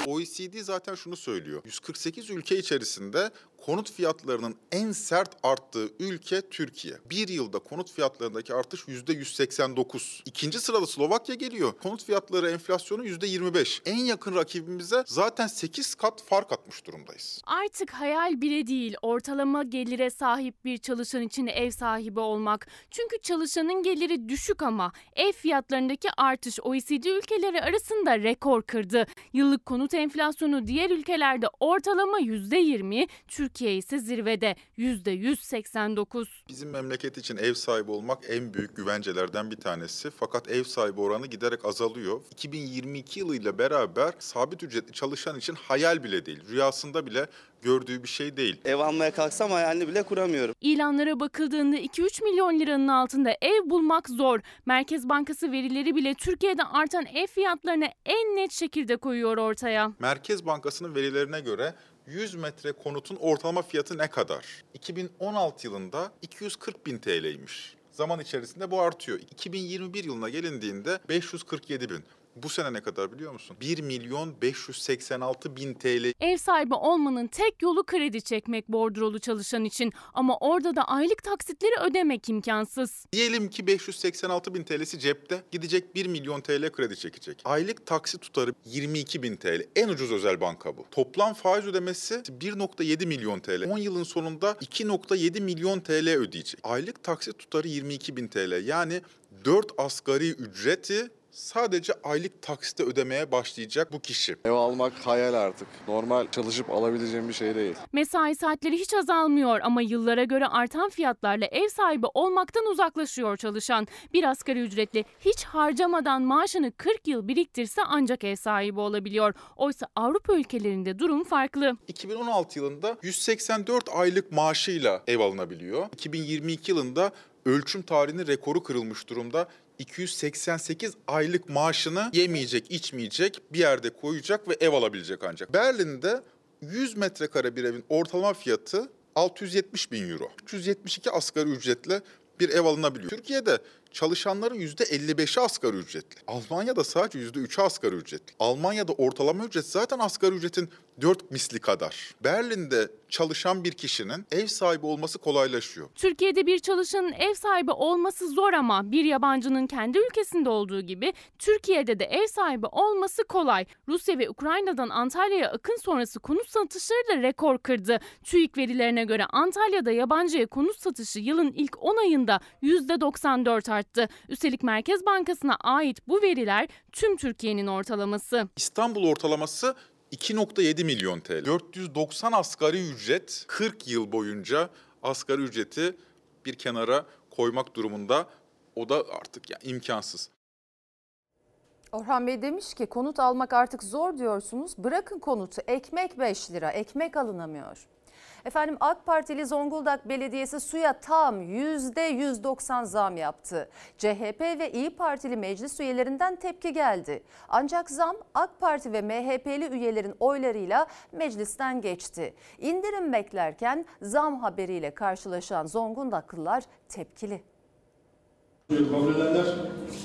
OECD zaten şunu söylüyor. 148 ülke içerisinde konut fiyatlarının en sert arttığı ülke Türkiye. Bir yılda konut fiyatlarındaki artış %189. İkinci sırada Slovakya geliyor. Konut fiyatları enflasyonu %25. En yakın rakibimize zaten 8 kat fark atmış durumdayız. Artık hayal bile değil ortalama gelire sahip bir çalışan için ev sahibi olmak. Çünkü çalışanın geliri düşük ama ev fiyatlarındaki artış OECD ülkeleri arasında rekor kırdı. Yıllık konut enflasyonu diğer ülkelerde ortalama %20, Türkiye ise zirvede %189. Bizim memleket için ev sahibi olmak en büyük güvencelerden bir tanesi. Fakat ev sahibi oranı giderek azalıyor. 2022 yılıyla beraber sabit ücretli çalışan için hayal bile değil, rüyasında bile gördüğü bir şey değil. Ev almaya kalksam hayalini bile kuramıyorum. İlanlara bakıldığında 2-3 milyon liranın altında ev bulmak zor. Merkez Bankası verileri bile Türkiye'de artan ev fiyatlarını en net şekilde koyuyor ortaya. Merkez Bankası'nın verilerine göre 100 metre konutun ortalama fiyatı ne kadar? 2016 yılında 240 bin TL'ymiş. Zaman içerisinde bu artıyor. 2021 yılına gelindiğinde 547 bin. Bu sene ne kadar biliyor musun? 1 milyon 586 bin TL. Ev sahibi olmanın tek yolu kredi çekmek bordrolu çalışan için ama orada da aylık taksitleri ödemek imkansız. Diyelim ki 586 bin TL'si cepte gidecek 1 milyon TL kredi çekecek. Aylık taksit tutarı 22 bin TL. En ucuz özel banka bu. Toplam faiz ödemesi 1.7 milyon TL. 10 yılın sonunda 2.7 milyon TL ödeyecek. Aylık taksit tutarı 22 bin TL. Yani 4 asgari ücreti sadece aylık taksite ödemeye başlayacak bu kişi. Ev almak hayal artık. Normal çalışıp alabileceğim bir şey değil. Mesai saatleri hiç azalmıyor ama yıllara göre artan fiyatlarla ev sahibi olmaktan uzaklaşıyor çalışan. Bir asgari ücretli hiç harcamadan maaşını 40 yıl biriktirse ancak ev sahibi olabiliyor. Oysa Avrupa ülkelerinde durum farklı. 2016 yılında 184 aylık maaşıyla ev alınabiliyor. 2022 yılında ölçüm tarihinin rekoru kırılmış durumda. 288 aylık maaşını yemeyecek, içmeyecek, bir yerde koyacak ve ev alabilecek ancak. Berlin'de 100 metrekare bir evin ortalama fiyatı 670 bin euro. 372 asgari ücretle bir ev alınabiliyor. Türkiye'de çalışanların %55'i asgari ücretli. Almanya'da sadece %3'ü asgari ücretli. Almanya'da ortalama ücret zaten asgari ücretin 4 misli kadar. Berlin'de çalışan bir kişinin ev sahibi olması kolaylaşıyor. Türkiye'de bir çalışanın ev sahibi olması zor ama bir yabancının kendi ülkesinde olduğu gibi Türkiye'de de ev sahibi olması kolay. Rusya ve Ukrayna'dan Antalya'ya akın sonrası konut satışları da rekor kırdı. TÜİK verilerine göre Antalya'da yabancıya konut satışı yılın ilk 10 ayında %94 arttı. Üstelik Merkez Bankası'na ait bu veriler tüm Türkiye'nin ortalaması. İstanbul ortalaması 2.7 milyon TL. 490 asgari ücret 40 yıl boyunca asgari ücreti bir kenara koymak durumunda. O da artık ya imkansız. Orhan Bey demiş ki konut almak artık zor diyorsunuz. Bırakın konutu ekmek 5 lira ekmek alınamıyor. Efendim AK Partili Zonguldak Belediyesi suya tam %190 zam yaptı. CHP ve İyi Partili meclis üyelerinden tepki geldi. Ancak zam AK Parti ve MHP'li üyelerin oylarıyla meclisten geçti. İndirim beklerken zam haberiyle karşılaşan Zonguldaklılar tepkili. Kabul edenler,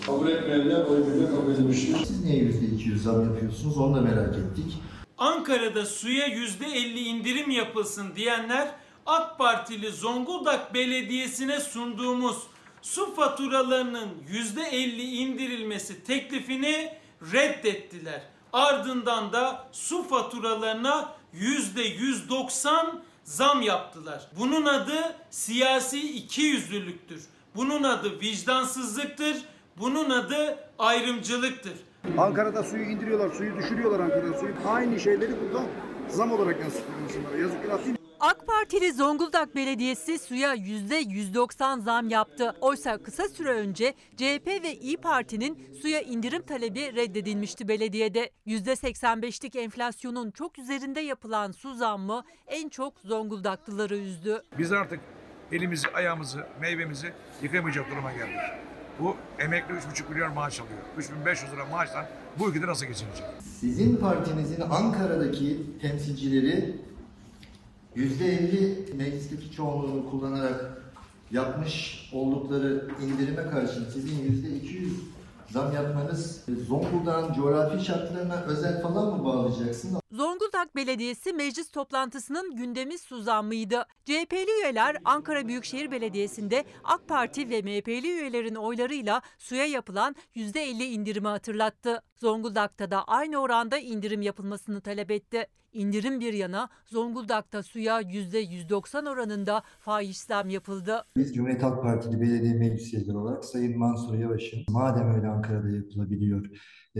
kabul etmeyenler oy birliğiyle kabul edilmiştir. Siz niye %200 zam yapıyorsunuz onu da merak ettik. Ankara'da suya %50 indirim yapılsın diyenler AK Partili Zonguldak Belediyesi'ne sunduğumuz su faturalarının %50 indirilmesi teklifini reddettiler. Ardından da su faturalarına %190 zam yaptılar. Bunun adı siyasi ikiyüzlülüktür. Bunun adı vicdansızlıktır. Bunun adı ayrımcılıktır. Ankara'da suyu indiriyorlar, suyu düşürüyorlar Ankara'da suyu. Aynı şeyleri burada zam olarak yansıtıyor insanlara. Yazık günah değil? AK Partili Zonguldak Belediyesi suya %190 zam yaptı. Oysa kısa süre önce CHP ve İyi Parti'nin suya indirim talebi reddedilmişti belediyede. %85'lik enflasyonun çok üzerinde yapılan su zammı en çok Zonguldaklıları üzdü. Biz artık elimizi, ayağımızı, meyvemizi yıkamayacak duruma geldik. Bu emekli 3,5 milyon maaş alıyor. 3500 lira maaştan bu ülkede nasıl geçinecek? Sizin partinizin Ankara'daki temsilcileri %50 meclisteki çoğunluğunu kullanarak yapmış oldukları indirime karşın sizin %200 zam yapmanız Zonguldak'ın coğrafi şartlarına özel falan mı bağlayacaksın? Belediyesi meclis toplantısının gündemi su zammıydı. CHP'li üyeler Ankara Büyükşehir Belediyesi'nde AK Parti ve MHP'li üyelerin oylarıyla suya yapılan %50 indirimi hatırlattı. Zonguldak'ta da aynı oranda indirim yapılmasını talep etti. İndirim bir yana Zonguldak'ta suya %190 oranında fahiş zam yapıldı. Biz Cumhuriyet Halk Partili belediye meclis olarak Sayın Mansur Yavaş'ın madem öyle Ankara'da yapılabiliyor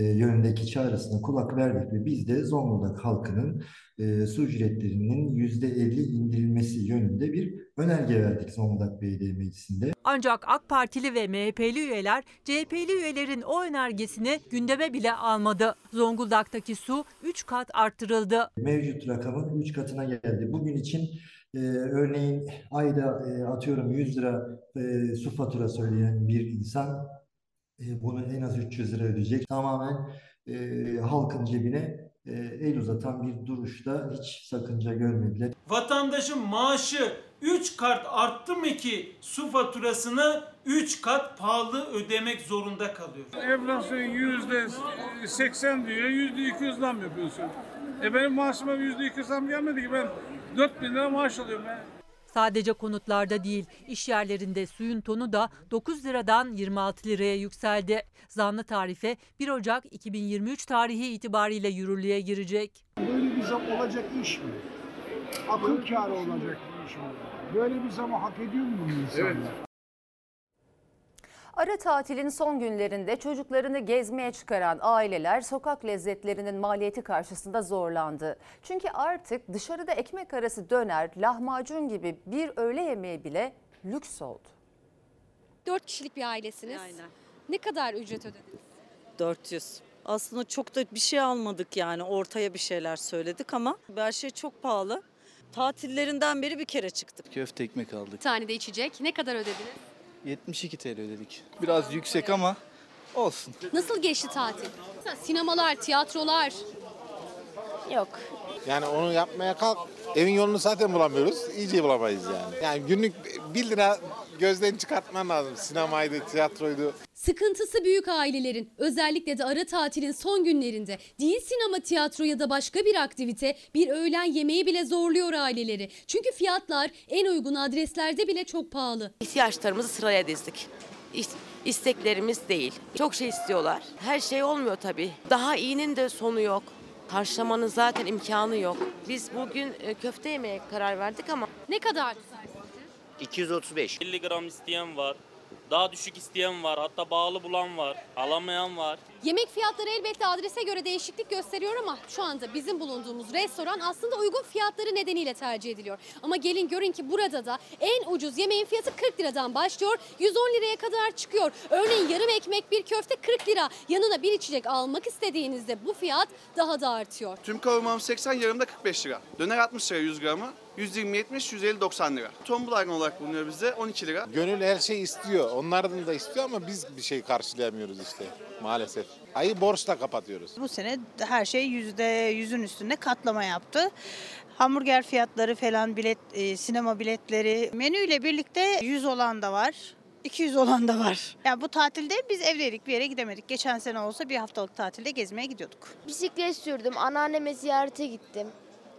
yönündeki çağrısına kulak verdik ve biz de Zonguldak halkının e, su ücretlerinin %50 indirilmesi yönünde bir önerge verdik Zonguldak Belediye Meclisi'nde. Ancak AK Partili ve MHP'li üyeler CHP'li üyelerin o önergesini gündeme bile almadı. Zonguldak'taki su 3 kat arttırıldı. Mevcut rakamın 3 katına geldi. Bugün için e, örneğin ayda e, atıyorum 100 lira e, su faturası ödeyen bir insan e, bunu en az 300 lira ödeyecek. Tamamen e, halkın cebine e, el uzatan bir duruşta hiç sakınca görmediler. Vatandaşın maaşı 3 kat arttı mı ki su faturasını 3 kat pahalı ödemek zorunda kalıyor. Enflasyon yüzde 80 diyor, yüzde 200 zam yapıyorsun. E benim maaşıma yüzde 200 zam gelmedi ki ben 4 bin lira maaş alıyorum ya. Sadece konutlarda değil, iş yerlerinde suyun tonu da 9 liradan 26 liraya yükseldi. Zamlı tarife 1 Ocak 2023 tarihi itibariyle yürürlüğe girecek. Böyle bir zam olacak iş mi? Akıl kârı olacak bir iş mi? Böyle bir zamı hak ediyor mu bu insanlar? Ara tatilin son günlerinde çocuklarını gezmeye çıkaran aileler sokak lezzetlerinin maliyeti karşısında zorlandı. Çünkü artık dışarıda ekmek arası döner, lahmacun gibi bir öğle yemeği bile lüks oldu. 4 kişilik bir ailesiniz. Aynen. Ne kadar ücret ödediniz? 400. Aslında çok da bir şey almadık yani ortaya bir şeyler söyledik ama her şey çok pahalı. Tatillerinden beri bir kere çıktık. Köfte ekmek aldık. Bir tane de içecek. Ne kadar ödediniz? 72 TL ödedik. Biraz yüksek ama olsun. Nasıl geçti tatil? Mesela Sinemalar, tiyatrolar. Yok. Yani onu yapmaya kalk evin yolunu zaten bulamıyoruz. İyice bulamayız yani. Yani günlük 1 lira gözden çıkartman lazım. Sinemaydı, tiyatroydu. Sıkıntısı büyük ailelerin. Özellikle de ara tatilin son günlerinde. Değil sinema, tiyatro ya da başka bir aktivite bir öğlen yemeği bile zorluyor aileleri. Çünkü fiyatlar en uygun adreslerde bile çok pahalı. İhtiyaçlarımızı sıraya dizdik. İsteklerimiz değil. Çok şey istiyorlar. Her şey olmuyor tabii. Daha iyinin de sonu yok. Karşılamanın zaten imkanı yok. Biz bugün e, köfte yemeye karar verdik ama Ne kadar? 235. 50 gram isteyen var. Daha düşük isteyen var. Hatta bağlı bulan var. Alamayan var. Yemek fiyatları elbette adrese göre değişiklik gösteriyor ama şu anda bizim bulunduğumuz restoran aslında uygun fiyatları nedeniyle tercih ediliyor. Ama gelin görün ki burada da en ucuz yemeğin fiyatı 40 liradan başlıyor. 110 liraya kadar çıkıyor. Örneğin yarım ekmek bir köfte 40 lira. Yanına bir içecek almak istediğinizde bu fiyat daha da artıyor. Tüm kavurmam 80, yarım da 45 lira. Döner 60 lira 100 gramı. 120 70 150 90 lira. Tombul ayran olarak bulunuyor bizde 12 lira. Gönül her şey istiyor. Onlardan da istiyor ama biz bir şey karşılayamıyoruz işte maalesef. Ayı borçla kapatıyoruz. Bu sene her şey yüzde yüzün üstünde katlama yaptı. Hamburger fiyatları falan, bilet, e, sinema biletleri menüyle birlikte 100 olan da var. 200 olan da var. Yani bu tatilde biz evdeydik bir yere gidemedik. Geçen sene olsa bir haftalık tatilde gezmeye gidiyorduk. Bisiklet sürdüm, anneanneme ziyarete gittim.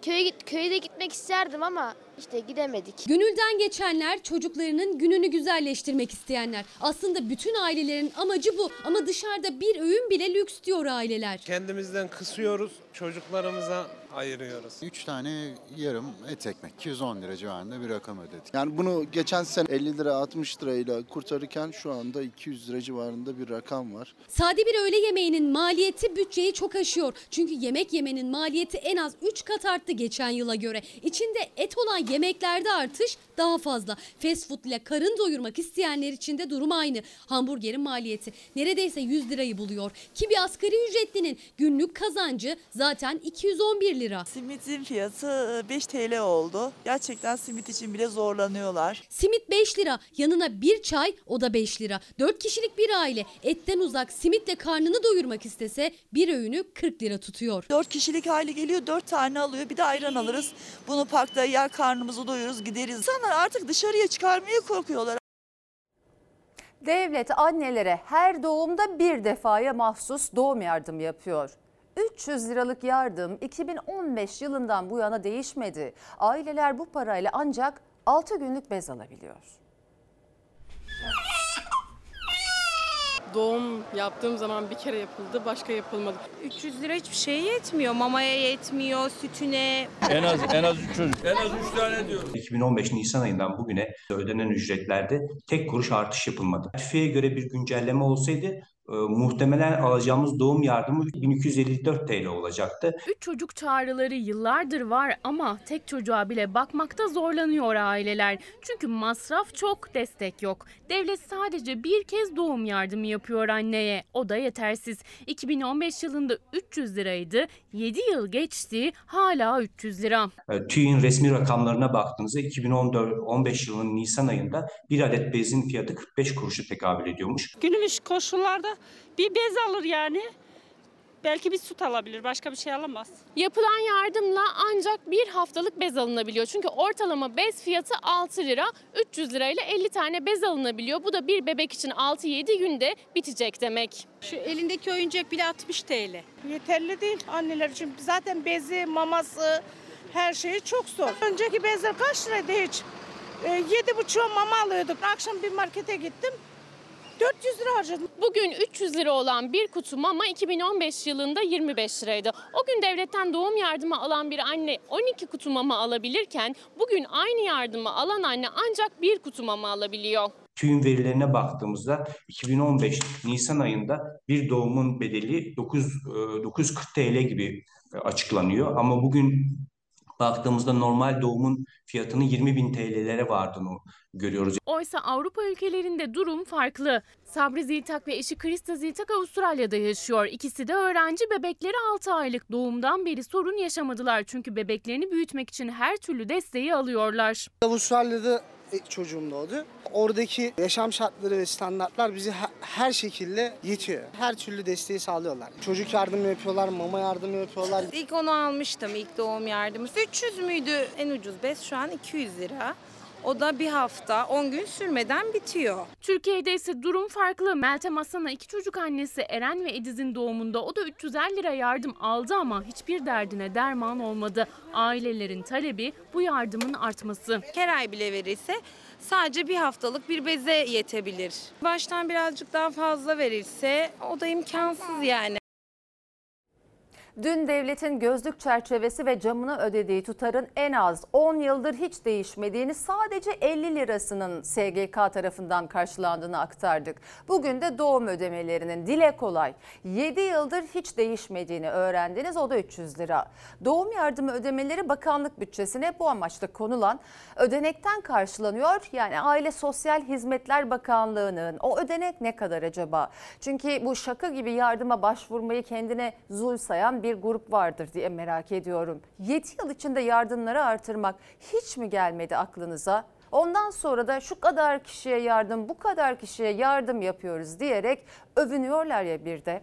Köye, git, köye de gitmek isterdim ama işte gidemedik. Gönülden geçenler çocuklarının gününü güzelleştirmek isteyenler. Aslında bütün ailelerin amacı bu ama dışarıda bir öğün bile lüks diyor aileler. Kendimizden kısıyoruz, çocuklarımıza ayırıyoruz. 3 tane yarım et ekmek 210 lira civarında bir rakam ödedik. Yani bunu geçen sene 50 lira 60 lirayla kurtarırken şu anda 200 lira civarında bir rakam var. Sade bir öğle yemeğinin maliyeti bütçeyi çok aşıyor. Çünkü yemek yemenin maliyeti en az 3 kat arttı geçen yıla göre. İçinde et olan yemeklerde artış daha fazla. Fast food ile karın doyurmak isteyenler için de durum aynı. Hamburgerin maliyeti neredeyse 100 lirayı buluyor. Ki bir asgari ücretlinin günlük kazancı zaten 211 lira. Simitin fiyatı 5 TL oldu. Gerçekten simit için bile zorlanıyorlar. Simit 5 lira, yanına bir çay o da 5 lira. 4 kişilik bir aile etten uzak simitle karnını doyurmak istese bir öğünü 40 lira tutuyor. 4 kişilik aile geliyor 4 tane alıyor bir de ayran alırız. Bunu parkta yer karnımızı doyururuz gideriz. İnsanlar artık dışarıya çıkarmaya korkuyorlar. Devlet annelere her doğumda bir defaya mahsus doğum yardımı yapıyor. 300 liralık yardım 2015 yılından bu yana değişmedi. Aileler bu parayla ancak 6 günlük bez alabiliyor. Doğum yaptığım zaman bir kere yapıldı, başka yapılmadı. 300 lira hiçbir şeye yetmiyor. Mamaya yetmiyor, sütüne. En az en az 3 çocuk. En az 3 tane diyorum. 2015 Nisan ayından bugüne ödenen ücretlerde tek kuruş artış yapılmadı. TÜFE'ye göre bir güncelleme olsaydı e, muhtemelen alacağımız doğum yardımı 1254 TL olacaktı. Üç çocuk çağrıları yıllardır var ama tek çocuğa bile bakmakta zorlanıyor aileler. Çünkü masraf çok, destek yok. Devlet sadece bir kez doğum yardımı yapıyor anneye. O da yetersiz. 2015 yılında 300 liraydı. 7 yıl geçti hala 300 lira. E, TÜİ'nin resmi rakamlarına baktığınızda 2015 yılının Nisan ayında bir adet bezin fiyatı 45 kuruşa tekabül ediyormuş. Günümüz koşullarda bir bez alır yani. Belki bir süt alabilir, başka bir şey alamaz. Yapılan yardımla ancak bir haftalık bez alınabiliyor. Çünkü ortalama bez fiyatı 6 lira. 300 lirayla 50 tane bez alınabiliyor. Bu da bir bebek için 6-7 günde bitecek demek. Şu elindeki oyuncak bile 60 TL. Yeterli değil anneler için. Zaten bezi, maması, her şeyi çok zor. Önceki bezler kaç liraydı hiç? Ee, yedi buçuğa mama alıyorduk. Akşam bir markete gittim. 400 lira harcadım. Bugün 300 lira olan bir kutu mama 2015 yılında 25 liraydı. O gün devletten doğum yardımı alan bir anne 12 kutu mama alabilirken bugün aynı yardımı alan anne ancak bir kutu mama alabiliyor. TÜİ'nin verilerine baktığımızda 2015 Nisan ayında bir doğumun bedeli 9, e, 940 TL gibi e, açıklanıyor. Ama bugün baktığımızda normal doğumun fiyatının 20 bin TL'lere vardığını görüyoruz. Oysa Avrupa ülkelerinde durum farklı. Sabri Ziltak ve eşi Krista Ziltak Avustralya'da yaşıyor. İkisi de öğrenci bebekleri 6 aylık doğumdan beri sorun yaşamadılar. Çünkü bebeklerini büyütmek için her türlü desteği alıyorlar. Avustralya'da çocuğum doğdu. Oradaki yaşam şartları ve standartlar bizi her şekilde yetiyor. Her türlü desteği sağlıyorlar. Çocuk yardımı yapıyorlar, mama yardımı yapıyorlar. İlk onu almıştım ilk doğum yardımı. 300 müydü en ucuz bez şu an 200 lira. O da bir hafta 10 gün sürmeden bitiyor. Türkiye'de ise durum farklı. Meltem Aslan'a iki çocuk annesi Eren ve Ediz'in doğumunda o da 350 lira yardım aldı ama hiçbir derdine derman olmadı. Ailelerin talebi bu yardımın artması. Her ay bile verilse sadece bir haftalık bir beze yetebilir. Baştan birazcık daha fazla verilse o da imkansız yani. Dün devletin gözlük çerçevesi ve camına ödediği tutarın en az 10 yıldır hiç değişmediğini sadece 50 lirasının SGK tarafından karşılandığını aktardık. Bugün de doğum ödemelerinin dile kolay 7 yıldır hiç değişmediğini öğrendiniz o da 300 lira. Doğum yardımı ödemeleri bakanlık bütçesine bu amaçla konulan ödenekten karşılanıyor. Yani Aile Sosyal Hizmetler Bakanlığı'nın o ödenek ne kadar acaba? Çünkü bu şaka gibi yardıma başvurmayı kendine zul sayan bir bir grup vardır diye merak ediyorum. 7 yıl içinde yardımları artırmak hiç mi gelmedi aklınıza? Ondan sonra da şu kadar kişiye yardım, bu kadar kişiye yardım yapıyoruz diyerek övünüyorlar ya bir de.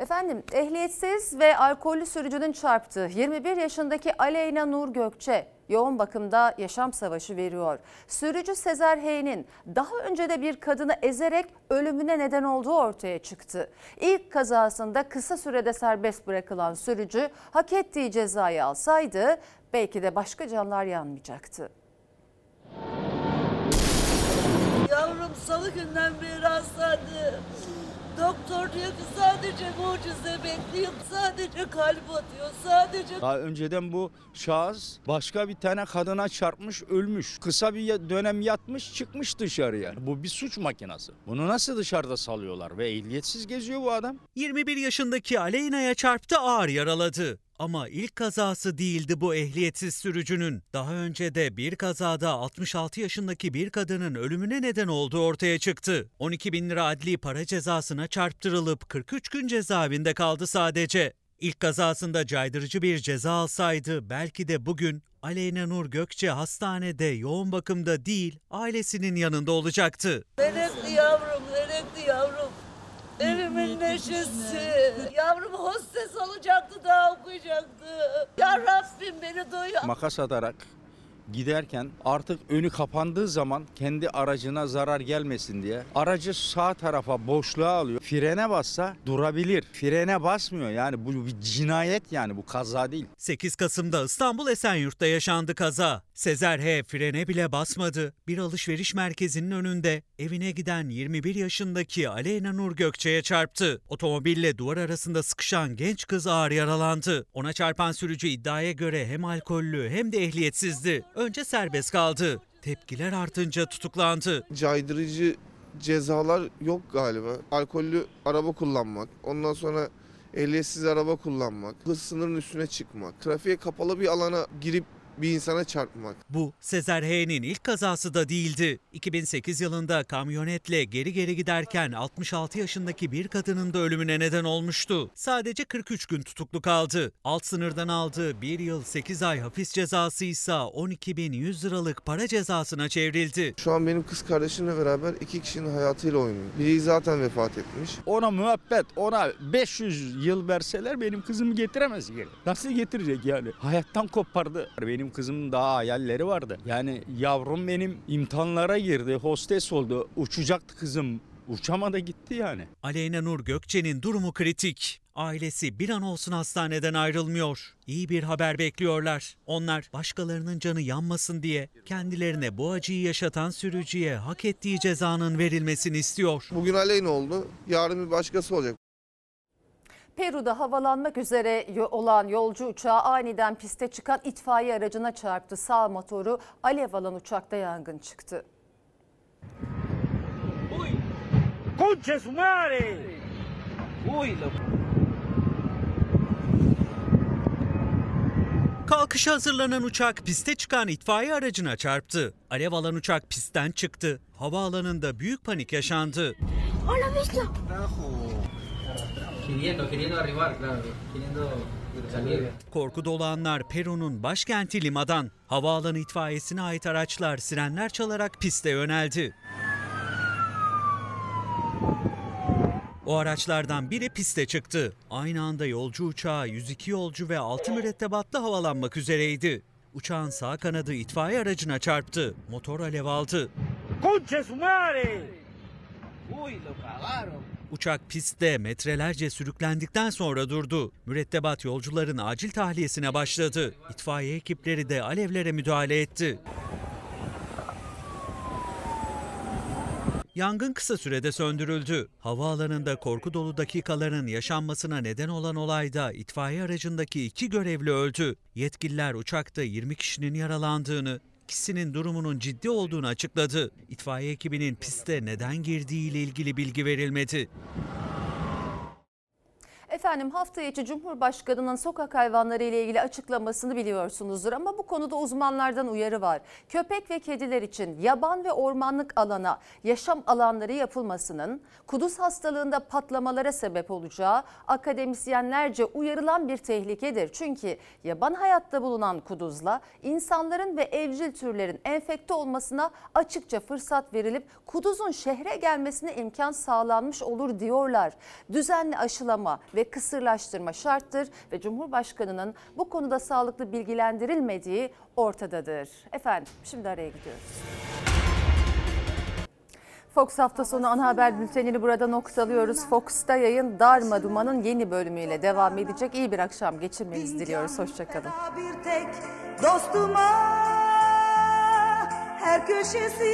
Efendim ehliyetsiz ve alkollü sürücünün çarptığı 21 yaşındaki Aleyna Nur Gökçe yoğun bakımda yaşam savaşı veriyor. Sürücü Sezer Hey'nin daha önce de bir kadını ezerek ölümüne neden olduğu ortaya çıktı. İlk kazasında kısa sürede serbest bırakılan sürücü hak ettiği cezayı alsaydı belki de başka canlar yanmayacaktı. Yavrum salı günden beri hastanede. Doktor diyor ki sadece mucize bekliyor. Sadece kalp atıyor. Sadece Daha önceden bu şahıs başka bir tane kadına çarpmış ölmüş. Kısa bir dönem yatmış çıkmış dışarıya. Bu bir suç makinesi. Bunu nasıl dışarıda salıyorlar ve ehliyetsiz geziyor bu adam? 21 yaşındaki Aleyna'ya çarptı ağır yaraladı. Ama ilk kazası değildi bu ehliyetsiz sürücünün. Daha önce de bir kazada 66 yaşındaki bir kadının ölümüne neden olduğu ortaya çıktı. 12 bin lira adli para cezasına çarptırılıp 43 gün cezaevinde kaldı sadece. İlk kazasında caydırıcı bir ceza alsaydı belki de bugün Aleyna Nur Gökçe hastanede yoğun bakımda değil ailesinin yanında olacaktı. Nenekli yavrum, nenekli yavrum. Evimin neşesi. Yavrum hostes olacaktı daha okuyacaktı. Ya Rabbim beni duyuyor. Makas atarak giderken artık önü kapandığı zaman kendi aracına zarar gelmesin diye aracı sağ tarafa boşluğa alıyor. Frene bassa durabilir. Frene basmıyor yani bu bir cinayet yani bu kaza değil. 8 Kasım'da İstanbul Esenyurt'ta yaşandı kaza. Sezer H. frene bile basmadı. Bir alışveriş merkezinin önünde evine giden 21 yaşındaki Aleyna Nur Gökçe'ye çarptı. Otomobille duvar arasında sıkışan genç kız ağır yaralandı. Ona çarpan sürücü iddiaya göre hem alkollü hem de ehliyetsizdi. Önce serbest kaldı. Tepkiler artınca tutuklandı. caydırıcı cezalar yok galiba. Alkollü araba kullanmak, ondan sonra ehliyetsiz araba kullanmak, hız sınırının üstüne çıkmak, trafiğe kapalı bir alana girip bir insana çarpmak. Bu Sezer H'nin ilk kazası da değildi. 2008 yılında kamyonetle geri geri giderken 66 yaşındaki bir kadının da ölümüne neden olmuştu. Sadece 43 gün tutuklu kaldı. Alt sınırdan aldığı 1 yıl 8 ay hapis cezası ise 12.100 liralık para cezasına çevrildi. Şu an benim kız kardeşimle beraber iki kişinin hayatıyla oynuyor. Biri zaten vefat etmiş. Ona müebbet, ona 500 yıl verseler benim kızımı getiremez geri. Nasıl getirecek yani? Hayattan kopardı. Benim kızımın daha hayalleri vardı. Yani yavrum benim imtihanlara girdi, hostes oldu. Uçacaktı kızım. Uçamadı gitti yani. Aleyna Nur Gökçe'nin durumu kritik. Ailesi bir an olsun hastaneden ayrılmıyor. İyi bir haber bekliyorlar. Onlar başkalarının canı yanmasın diye kendilerine bu acıyı yaşatan sürücüye hak ettiği cezanın verilmesini istiyor. Bugün aleyhine oldu, yarın bir başkası olacak. Peru'da havalanmak üzere olan yolcu uçağı aniden piste çıkan itfaiye aracına çarptı. Sağ motoru alev alan uçakta yangın çıktı. ¡Concha su madre! Uy, Kalkışa hazırlanan uçak piste çıkan itfaiye aracına çarptı. Alev alan uçak pistten çıktı. Havaalanında büyük panik yaşandı. Queriendo, queriendo arribar, claro, queriendo salir. Korku dolu anlar Peru'nun başkenti Lima'dan. Havaalanı itfaiyesine ait araçlar sirenler çalarak piste yöneldi. O araçlardan biri piste çıktı. Aynı anda yolcu uçağı 102 yolcu ve 6 mürettebatlı havalanmak üzereydi. Uçağın sağ kanadı itfaiye aracına çarptı. Motor alev aldı. ¡Concha su madre! Uy, lo cagaron. Uçak pistte metrelerce sürüklendikten sonra durdu. Mürettebat yolcuların acil tahliyesine başladı. İtfaiye ekipleri de alevlere müdahale etti. Yangın kısa sürede söndürüldü. Havaalanında korku dolu dakikaların yaşanmasına neden olan olayda itfaiye aracındaki iki görevli öldü. Yetkililer uçakta 20 kişinin yaralandığını, ikisinin durumunun ciddi olduğunu açıkladı. İtfaiye ekibinin piste neden girdiği ile ilgili bilgi verilmedi. Efendim hafta içi Cumhurbaşkanı'nın sokak hayvanları ile ilgili açıklamasını biliyorsunuzdur ama bu konuda uzmanlardan uyarı var. Köpek ve kediler için yaban ve ormanlık alana yaşam alanları yapılmasının kuduz hastalığında patlamalara sebep olacağı akademisyenlerce uyarılan bir tehlikedir. Çünkü yaban hayatta bulunan kuduzla insanların ve evcil türlerin enfekte olmasına açıkça fırsat verilip kuduzun şehre gelmesine imkan sağlanmış olur diyorlar. Düzenli aşılama ve kısırlaştırma şarttır ve Cumhurbaşkanı'nın bu konuda sağlıklı bilgilendirilmediği ortadadır. Efendim şimdi araya gidiyoruz. Fox hafta sonu ana haber bültenini burada noktalıyoruz. Fox'ta yayın Darma Duman'ın yeni bölümüyle devam edecek. İyi bir akşam geçirmenizi diliyoruz. Hoşçakalın. bir tek dostuma her köşesi